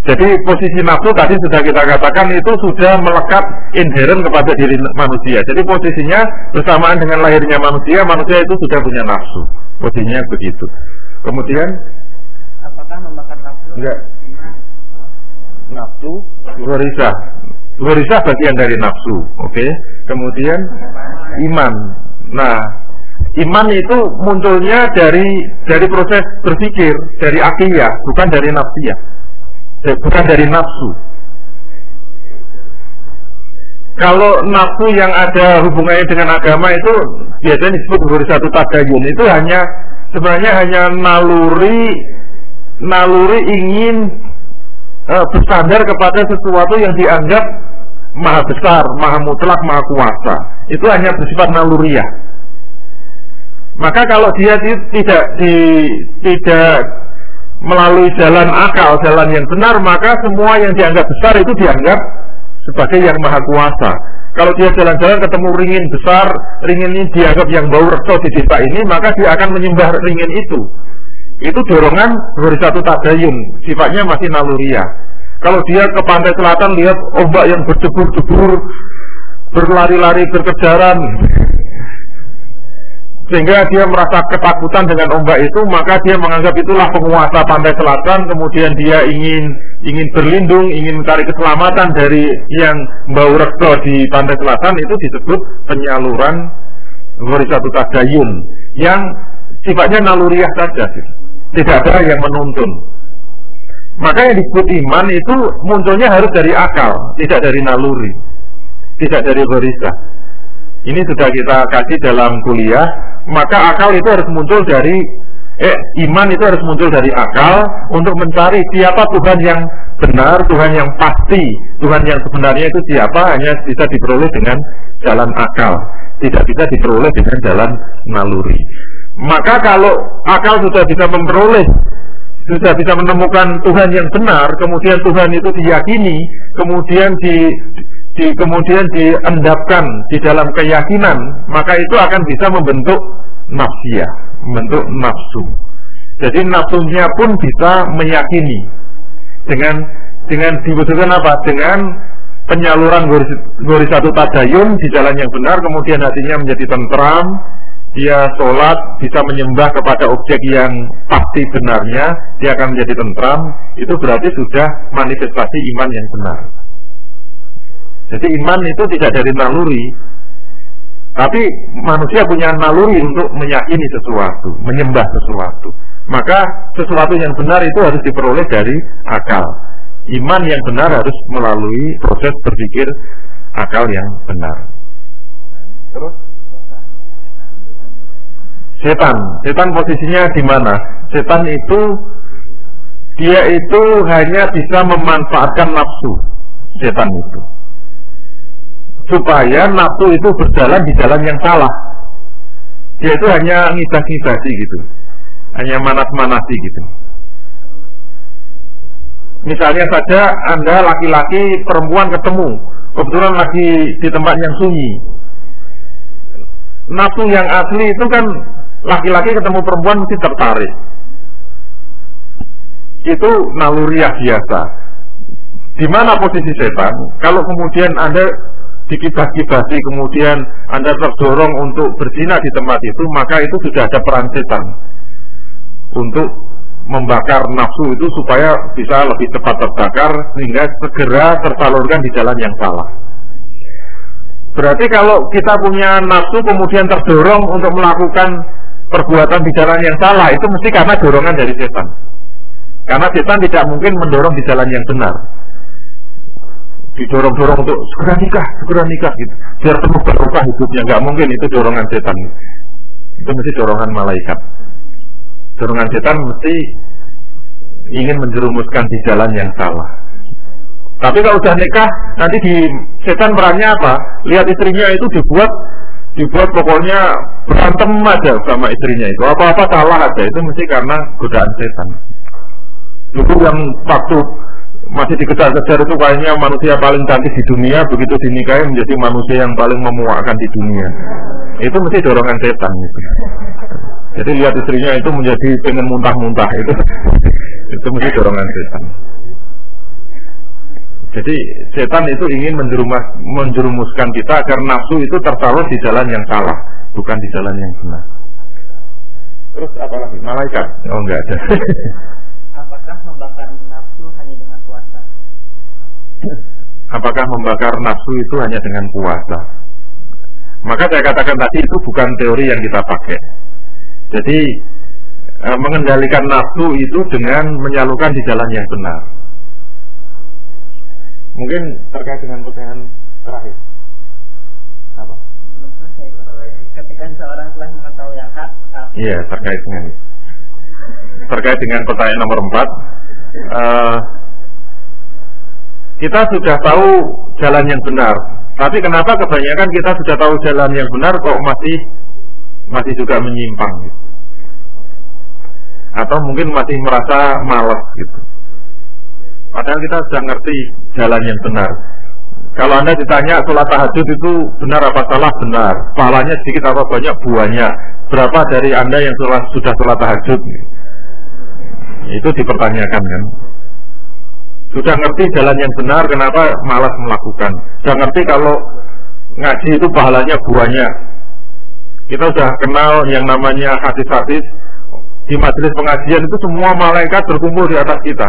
Jadi posisi nafsu tadi sudah kita katakan itu sudah melekat inherent kepada diri manusia. Jadi posisinya bersamaan dengan lahirnya manusia, manusia itu sudah punya nafsu. Posisinya begitu. Kemudian Apakah membakar nafsu? enggak nafsu gorisa. Gorisa bagian dari nafsu, oke. Kemudian iman. Nah, iman itu munculnya dari dari proses berpikir, dari akiyah, bukan dari nafsiyah bukan dari nafsu. Kalau nafsu yang ada hubungannya dengan agama itu biasanya disebut sebagai satu tadayun itu hanya sebenarnya hanya naluri naluri ingin uh, bersandar kepada sesuatu yang dianggap maha besar, maha mutlak, maha kuasa. Itu hanya bersifat naluriah. Maka kalau dia tidak di, tidak melalui jalan akal, jalan yang benar, maka semua yang dianggap besar itu dianggap sebagai yang maha kuasa. Kalau dia jalan-jalan ketemu ringin besar, ringin ini dianggap yang bau resto di desa ini, maka dia akan menyembah ringin itu. Itu dorongan dari satu tadayun, sifatnya masih naluria. Kalau dia ke pantai selatan lihat ombak yang berjebur-jebur, berlari-lari berkejaran, sehingga dia merasa ketakutan dengan ombak itu maka dia menganggap itulah penguasa pantai selatan. Kemudian dia ingin ingin berlindung ingin mencari keselamatan dari yang bau rekto di pantai selatan. Itu disebut penyaluran satu tadayun yang sifatnya naluriah saja. Tidak ada yang menuntun. Maka yang disebut iman itu munculnya harus dari akal tidak dari naluri tidak dari gorisa ini sudah kita kasih dalam kuliah maka akal itu harus muncul dari eh iman itu harus muncul dari akal untuk mencari siapa Tuhan yang benar, Tuhan yang pasti, Tuhan yang sebenarnya itu siapa hanya bisa diperoleh dengan jalan akal, tidak bisa diperoleh dengan jalan naluri. Maka kalau akal sudah bisa memperoleh sudah bisa menemukan Tuhan yang benar, kemudian Tuhan itu diyakini, kemudian di, di kemudian diendapkan di dalam keyakinan, maka itu akan bisa membentuk nafsia, membentuk nafsu. Jadi nafsunya pun bisa meyakini dengan dengan dibutuhkan apa? Dengan penyaluran gori satu tadayun di jalan yang benar, kemudian hatinya menjadi tentram, dia sholat bisa menyembah kepada objek yang pasti benarnya, dia akan menjadi tentram, itu berarti sudah manifestasi iman yang benar. Jadi iman itu tidak dari naluri, tapi manusia punya naluri untuk meyakini sesuatu, menyembah sesuatu. Maka sesuatu yang benar itu harus diperoleh dari akal. Iman yang benar harus melalui proses berpikir akal yang benar. Terus setan. Setan posisinya di mana? Setan itu dia itu hanya bisa memanfaatkan nafsu. Setan itu. Supaya nafsu itu berjalan di jalan yang salah. Dia itu hanya ngibah-ngibasi gitu. Hanya manas-manasi gitu. Misalnya saja Anda laki-laki perempuan ketemu, kebetulan lagi di tempat yang sunyi. Nafsu yang asli itu kan laki-laki ketemu perempuan mesti tertarik. Itu naluriah biasa. Di mana posisi setan? Kalau kemudian Anda dikibah-kibasi, kemudian Anda terdorong untuk berzina di tempat itu, maka itu sudah ada peran setan untuk membakar nafsu itu supaya bisa lebih cepat terbakar sehingga segera tersalurkan di jalan yang salah. Berarti kalau kita punya nafsu kemudian terdorong untuk melakukan perbuatan di jalan yang salah itu mesti karena dorongan dari setan. Karena setan tidak mungkin mendorong di jalan yang benar. Didorong-dorong untuk segera nikah, segera nikah gitu. Biar penuh barokah hidupnya, nggak mungkin itu dorongan setan. Itu mesti dorongan malaikat. Dorongan setan mesti ingin menjerumuskan di jalan yang salah. Tapi kalau sudah nikah, nanti di setan perannya apa? Lihat istrinya itu dibuat dibuat pokoknya berantem aja sama istrinya itu. Apa-apa salah aja. Itu mesti karena godaan setan. Dulu yang waktu masih dikejar-kejar itu kayaknya manusia paling cantik di dunia begitu dinikahi menjadi manusia yang paling memuakkan di dunia. Itu mesti dorongan setan gitu. jadi lihat istrinya itu menjadi pengen muntah-muntah itu. Itu mesti dorongan setan jadi setan itu ingin menjerumus, menjerumuskan kita agar nafsu itu tersalur di jalan yang salah, bukan di jalan yang benar. Terus apa lagi? Malaikat? Oh enggak ada. Apakah membakar nafsu hanya dengan puasa? Apakah membakar nafsu itu hanya dengan puasa? Maka saya katakan tadi itu bukan teori yang kita pakai. Jadi eh, mengendalikan nafsu itu dengan menyalurkan di jalan yang benar. Mungkin terkait dengan pertanyaan terakhir. Apa? Belum selesai. Ketika seorang telah mengetahui yang hak, Iya, terkait dengan terkait dengan pertanyaan nomor 4 uh, kita sudah tahu jalan yang benar tapi kenapa kebanyakan kita sudah tahu jalan yang benar kok masih masih juga menyimpang gitu? atau mungkin masih merasa malas gitu Padahal kita sudah ngerti jalan yang benar. Kalau Anda ditanya sholat tahajud itu benar apa salah? Benar. Pahalanya sedikit apa banyak? Buahnya. Berapa dari Anda yang sholat, sudah sholat tahajud? Itu dipertanyakan kan. Sudah ngerti jalan yang benar, kenapa malas melakukan? Sudah ngerti kalau ngaji itu pahalanya buahnya. Kita sudah kenal yang namanya hadis-hadis di majelis pengajian itu semua malaikat berkumpul di atas kita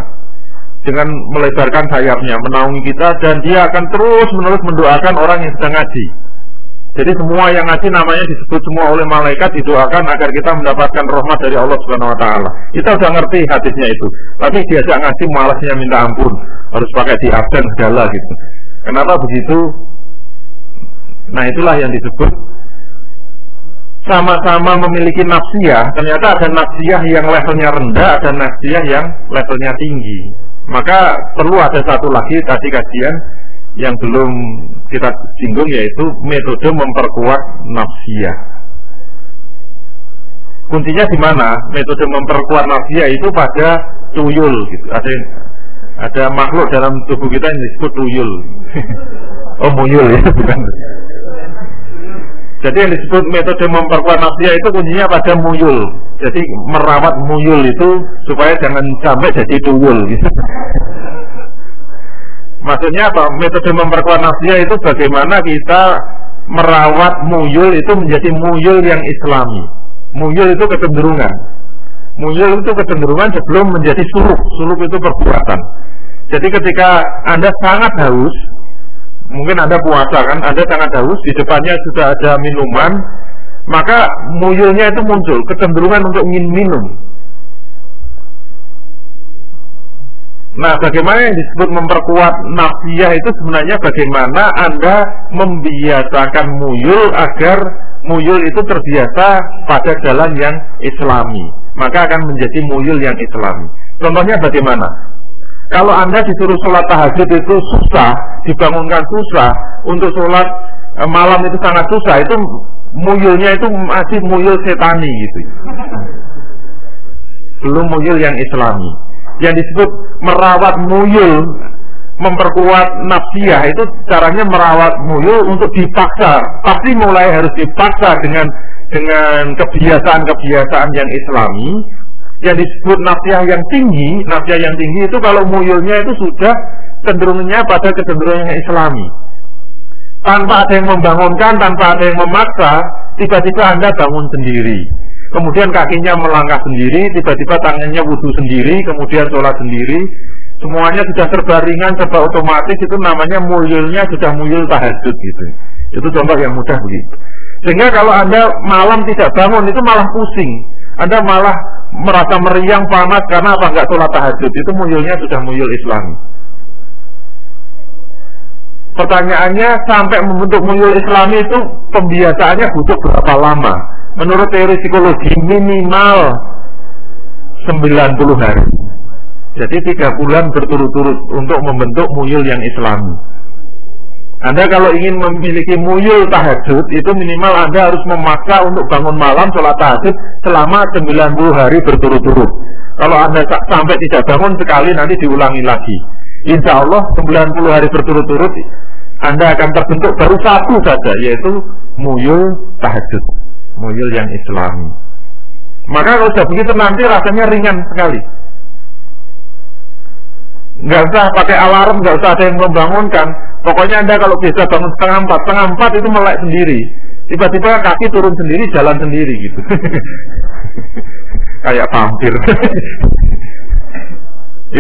dengan melebarkan sayapnya, menaungi kita dan dia akan terus menerus mendoakan orang yang sedang ngaji. Jadi semua yang ngaji namanya disebut semua oleh malaikat didoakan agar kita mendapatkan rahmat dari Allah Subhanahu wa taala. Kita sudah ngerti hadisnya itu. Tapi diajak ngaji malasnya minta ampun, harus pakai di absen segala gitu. Kenapa begitu? Nah, itulah yang disebut sama-sama memiliki nafsiyah, ternyata ada nafsiyah yang levelnya rendah, ada nafsiyah yang levelnya tinggi. Maka perlu ada satu lagi tadi kajian yang belum kita singgung yaitu metode memperkuat nafsiyah. Kuncinya di mana? Metode memperkuat nafsiyah itu pada tuyul gitu. Ada ada makhluk dalam tubuh kita yang disebut tuyul. oh muyul ya bukan. Jadi yang disebut metode memperkuat nafsiyah itu kuncinya pada muyul. Jadi merawat muyul itu supaya jangan sampai jadi tuyul gitu. Maksudnya apa? Metode memperkuat nafsiyah itu bagaimana kita merawat muyul itu menjadi muyul yang islami. Muyul itu kecenderungan. Muyul itu kecenderungan sebelum menjadi suluk. Suluk itu perbuatan. Jadi ketika Anda sangat haus, mungkin Anda puasa kan, Anda sangat haus, di depannya sudah ada minuman, maka muyulnya itu muncul, kecenderungan untuk ingin minum. Nah, bagaimana yang disebut memperkuat nafsiyah itu sebenarnya bagaimana Anda membiasakan muyul agar muyul itu terbiasa pada jalan yang islami. Maka akan menjadi muyul yang islami. Contohnya bagaimana? Kalau Anda disuruh sholat tahajud itu susah, dibangunkan susah, untuk sholat eh, malam itu sangat susah, itu muyulnya itu masih muyul setani gitu. Belum muyul yang islami yang disebut merawat muyul memperkuat nafsiyah itu caranya merawat muyul untuk dipaksa pasti mulai harus dipaksa dengan dengan kebiasaan-kebiasaan yang islami yang disebut nafsiyah yang tinggi nafsiyah yang tinggi itu kalau muyulnya itu sudah cenderungnya pada kecenderungan yang islami tanpa ada yang membangunkan tanpa ada yang memaksa tiba-tiba anda bangun sendiri kemudian kakinya melangkah sendiri, tiba-tiba tangannya wudhu sendiri, kemudian sholat sendiri, semuanya sudah serba ringan, serba otomatis, itu namanya muyulnya sudah muyul tahajud gitu. Itu contoh yang mudah begitu. Sehingga kalau Anda malam tidak bangun, itu malah pusing. Anda malah merasa meriang panas karena apa nggak sholat tahajud. Itu muyulnya sudah muyul Islami. Pertanyaannya sampai membentuk muyul Islami itu pembiasaannya butuh berapa lama? menurut teori psikologi minimal 90 hari. Jadi tiga bulan berturut-turut untuk membentuk muyul yang islami. Anda kalau ingin memiliki muyul tahajud itu minimal Anda harus memaksa untuk bangun malam sholat tahajud selama 90 hari berturut-turut. Kalau Anda sampai tidak bangun sekali nanti diulangi lagi. Insya Allah 90 hari berturut-turut Anda akan terbentuk baru satu saja yaitu muyul tahajud muyul yang islami. Maka kalau sudah begitu nanti rasanya ringan sekali. Nggak usah pakai alarm, nggak usah ada yang membangunkan. Pokoknya anda kalau bisa bangun setengah empat, setengah empat itu melek sendiri. Tiba-tiba kaki turun sendiri, jalan sendiri gitu. Kayak vampir.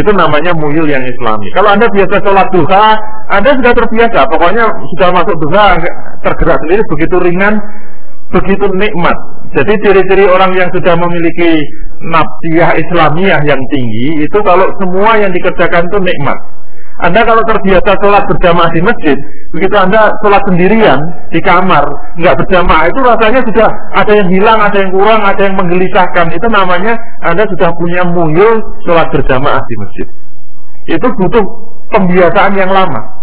itu namanya muyul yang islami. Kalau anda biasa sholat duha, anda sudah terbiasa. Pokoknya sudah masuk duha, tergerak sendiri begitu ringan, begitu nikmat. Jadi ciri-ciri orang yang sudah memiliki nafsiyah Islamiyah yang tinggi itu kalau semua yang dikerjakan itu nikmat. Anda kalau terbiasa sholat berjamaah di masjid, begitu Anda sholat sendirian di kamar, nggak berjamaah, itu rasanya sudah ada yang hilang, ada yang kurang, ada yang menggelisahkan. Itu namanya Anda sudah punya muyul sholat berjamaah di masjid. Itu butuh pembiasaan yang lama.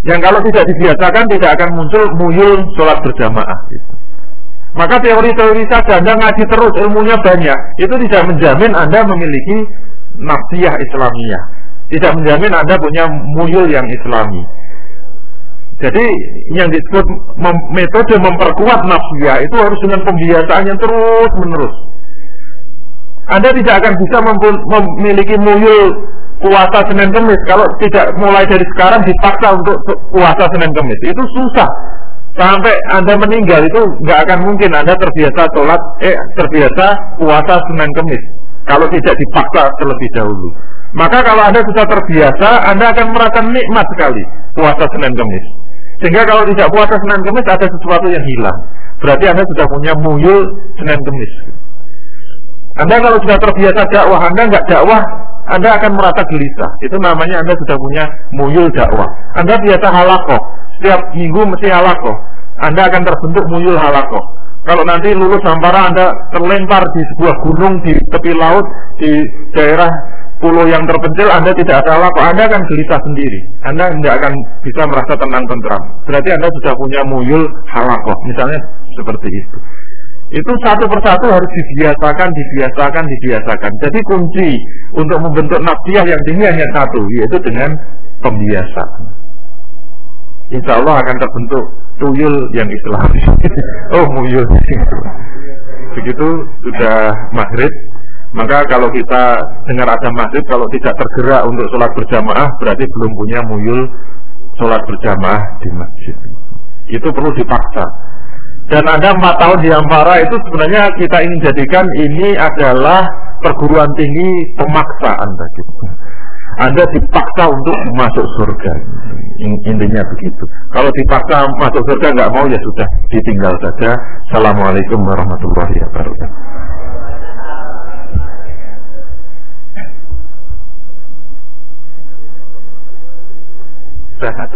Yang kalau tidak dibiasakan tidak akan muncul muyul sholat berjamaah. Gitu. Maka teori-teori saja Anda ngaji terus ilmunya banyak itu tidak menjamin Anda memiliki nafsiyah Islamiyah. Tidak menjamin Anda punya muyul yang Islami. Jadi yang disebut metode memperkuat nafsiyah itu harus dengan pembiasaan yang terus menerus. Anda tidak akan bisa memiliki muyul puasa Senin Kemis. Kalau tidak mulai dari sekarang dipaksa untuk puasa Senin Kemis. Itu susah. Sampai anda meninggal itu nggak akan mungkin anda terbiasa sholat eh terbiasa puasa Senin Kemis. Kalau tidak dipaksa terlebih dahulu. Maka kalau anda sudah terbiasa anda akan merasa nikmat sekali puasa Senin Kemis. Sehingga kalau tidak puasa Senin Kemis ada sesuatu yang hilang. Berarti anda sudah punya muyul Senin Kemis anda kalau sudah terbiasa dakwah anda nggak dakwah anda akan merasa gelisah. Itu namanya Anda sudah punya muyul dakwah. Anda biasa halakoh. Setiap minggu mesti halakoh. Anda akan terbentuk muyul halakoh. Kalau nanti lulus sampara Anda terlempar di sebuah gunung di tepi laut di daerah pulau yang terpencil Anda tidak ada apa Anda akan gelisah sendiri Anda tidak akan bisa merasa tenang tentram berarti Anda sudah punya muyul halakoh misalnya seperti itu itu satu persatu harus dibiasakan, dibiasakan, dibiasakan. Jadi kunci untuk membentuk nafsiyah yang tinggi hanya satu, yaitu dengan pembiasaan. Insya Allah akan terbentuk tuyul yang islami. oh muyul. Begitu sudah maghrib, maka kalau kita dengar ada maghrib, kalau tidak tergerak untuk sholat berjamaah, berarti belum punya muyul sholat berjamaah di masjid. Itu perlu dipaksa dan ada empat tahun di Ampara itu sebenarnya kita ingin jadikan ini adalah perguruan tinggi pemaksaan bagi Anda dipaksa untuk masuk surga. Intinya begitu. Kalau dipaksa masuk surga nggak mau ya sudah ditinggal saja. Assalamualaikum warahmatullahi wabarakatuh. Sehat.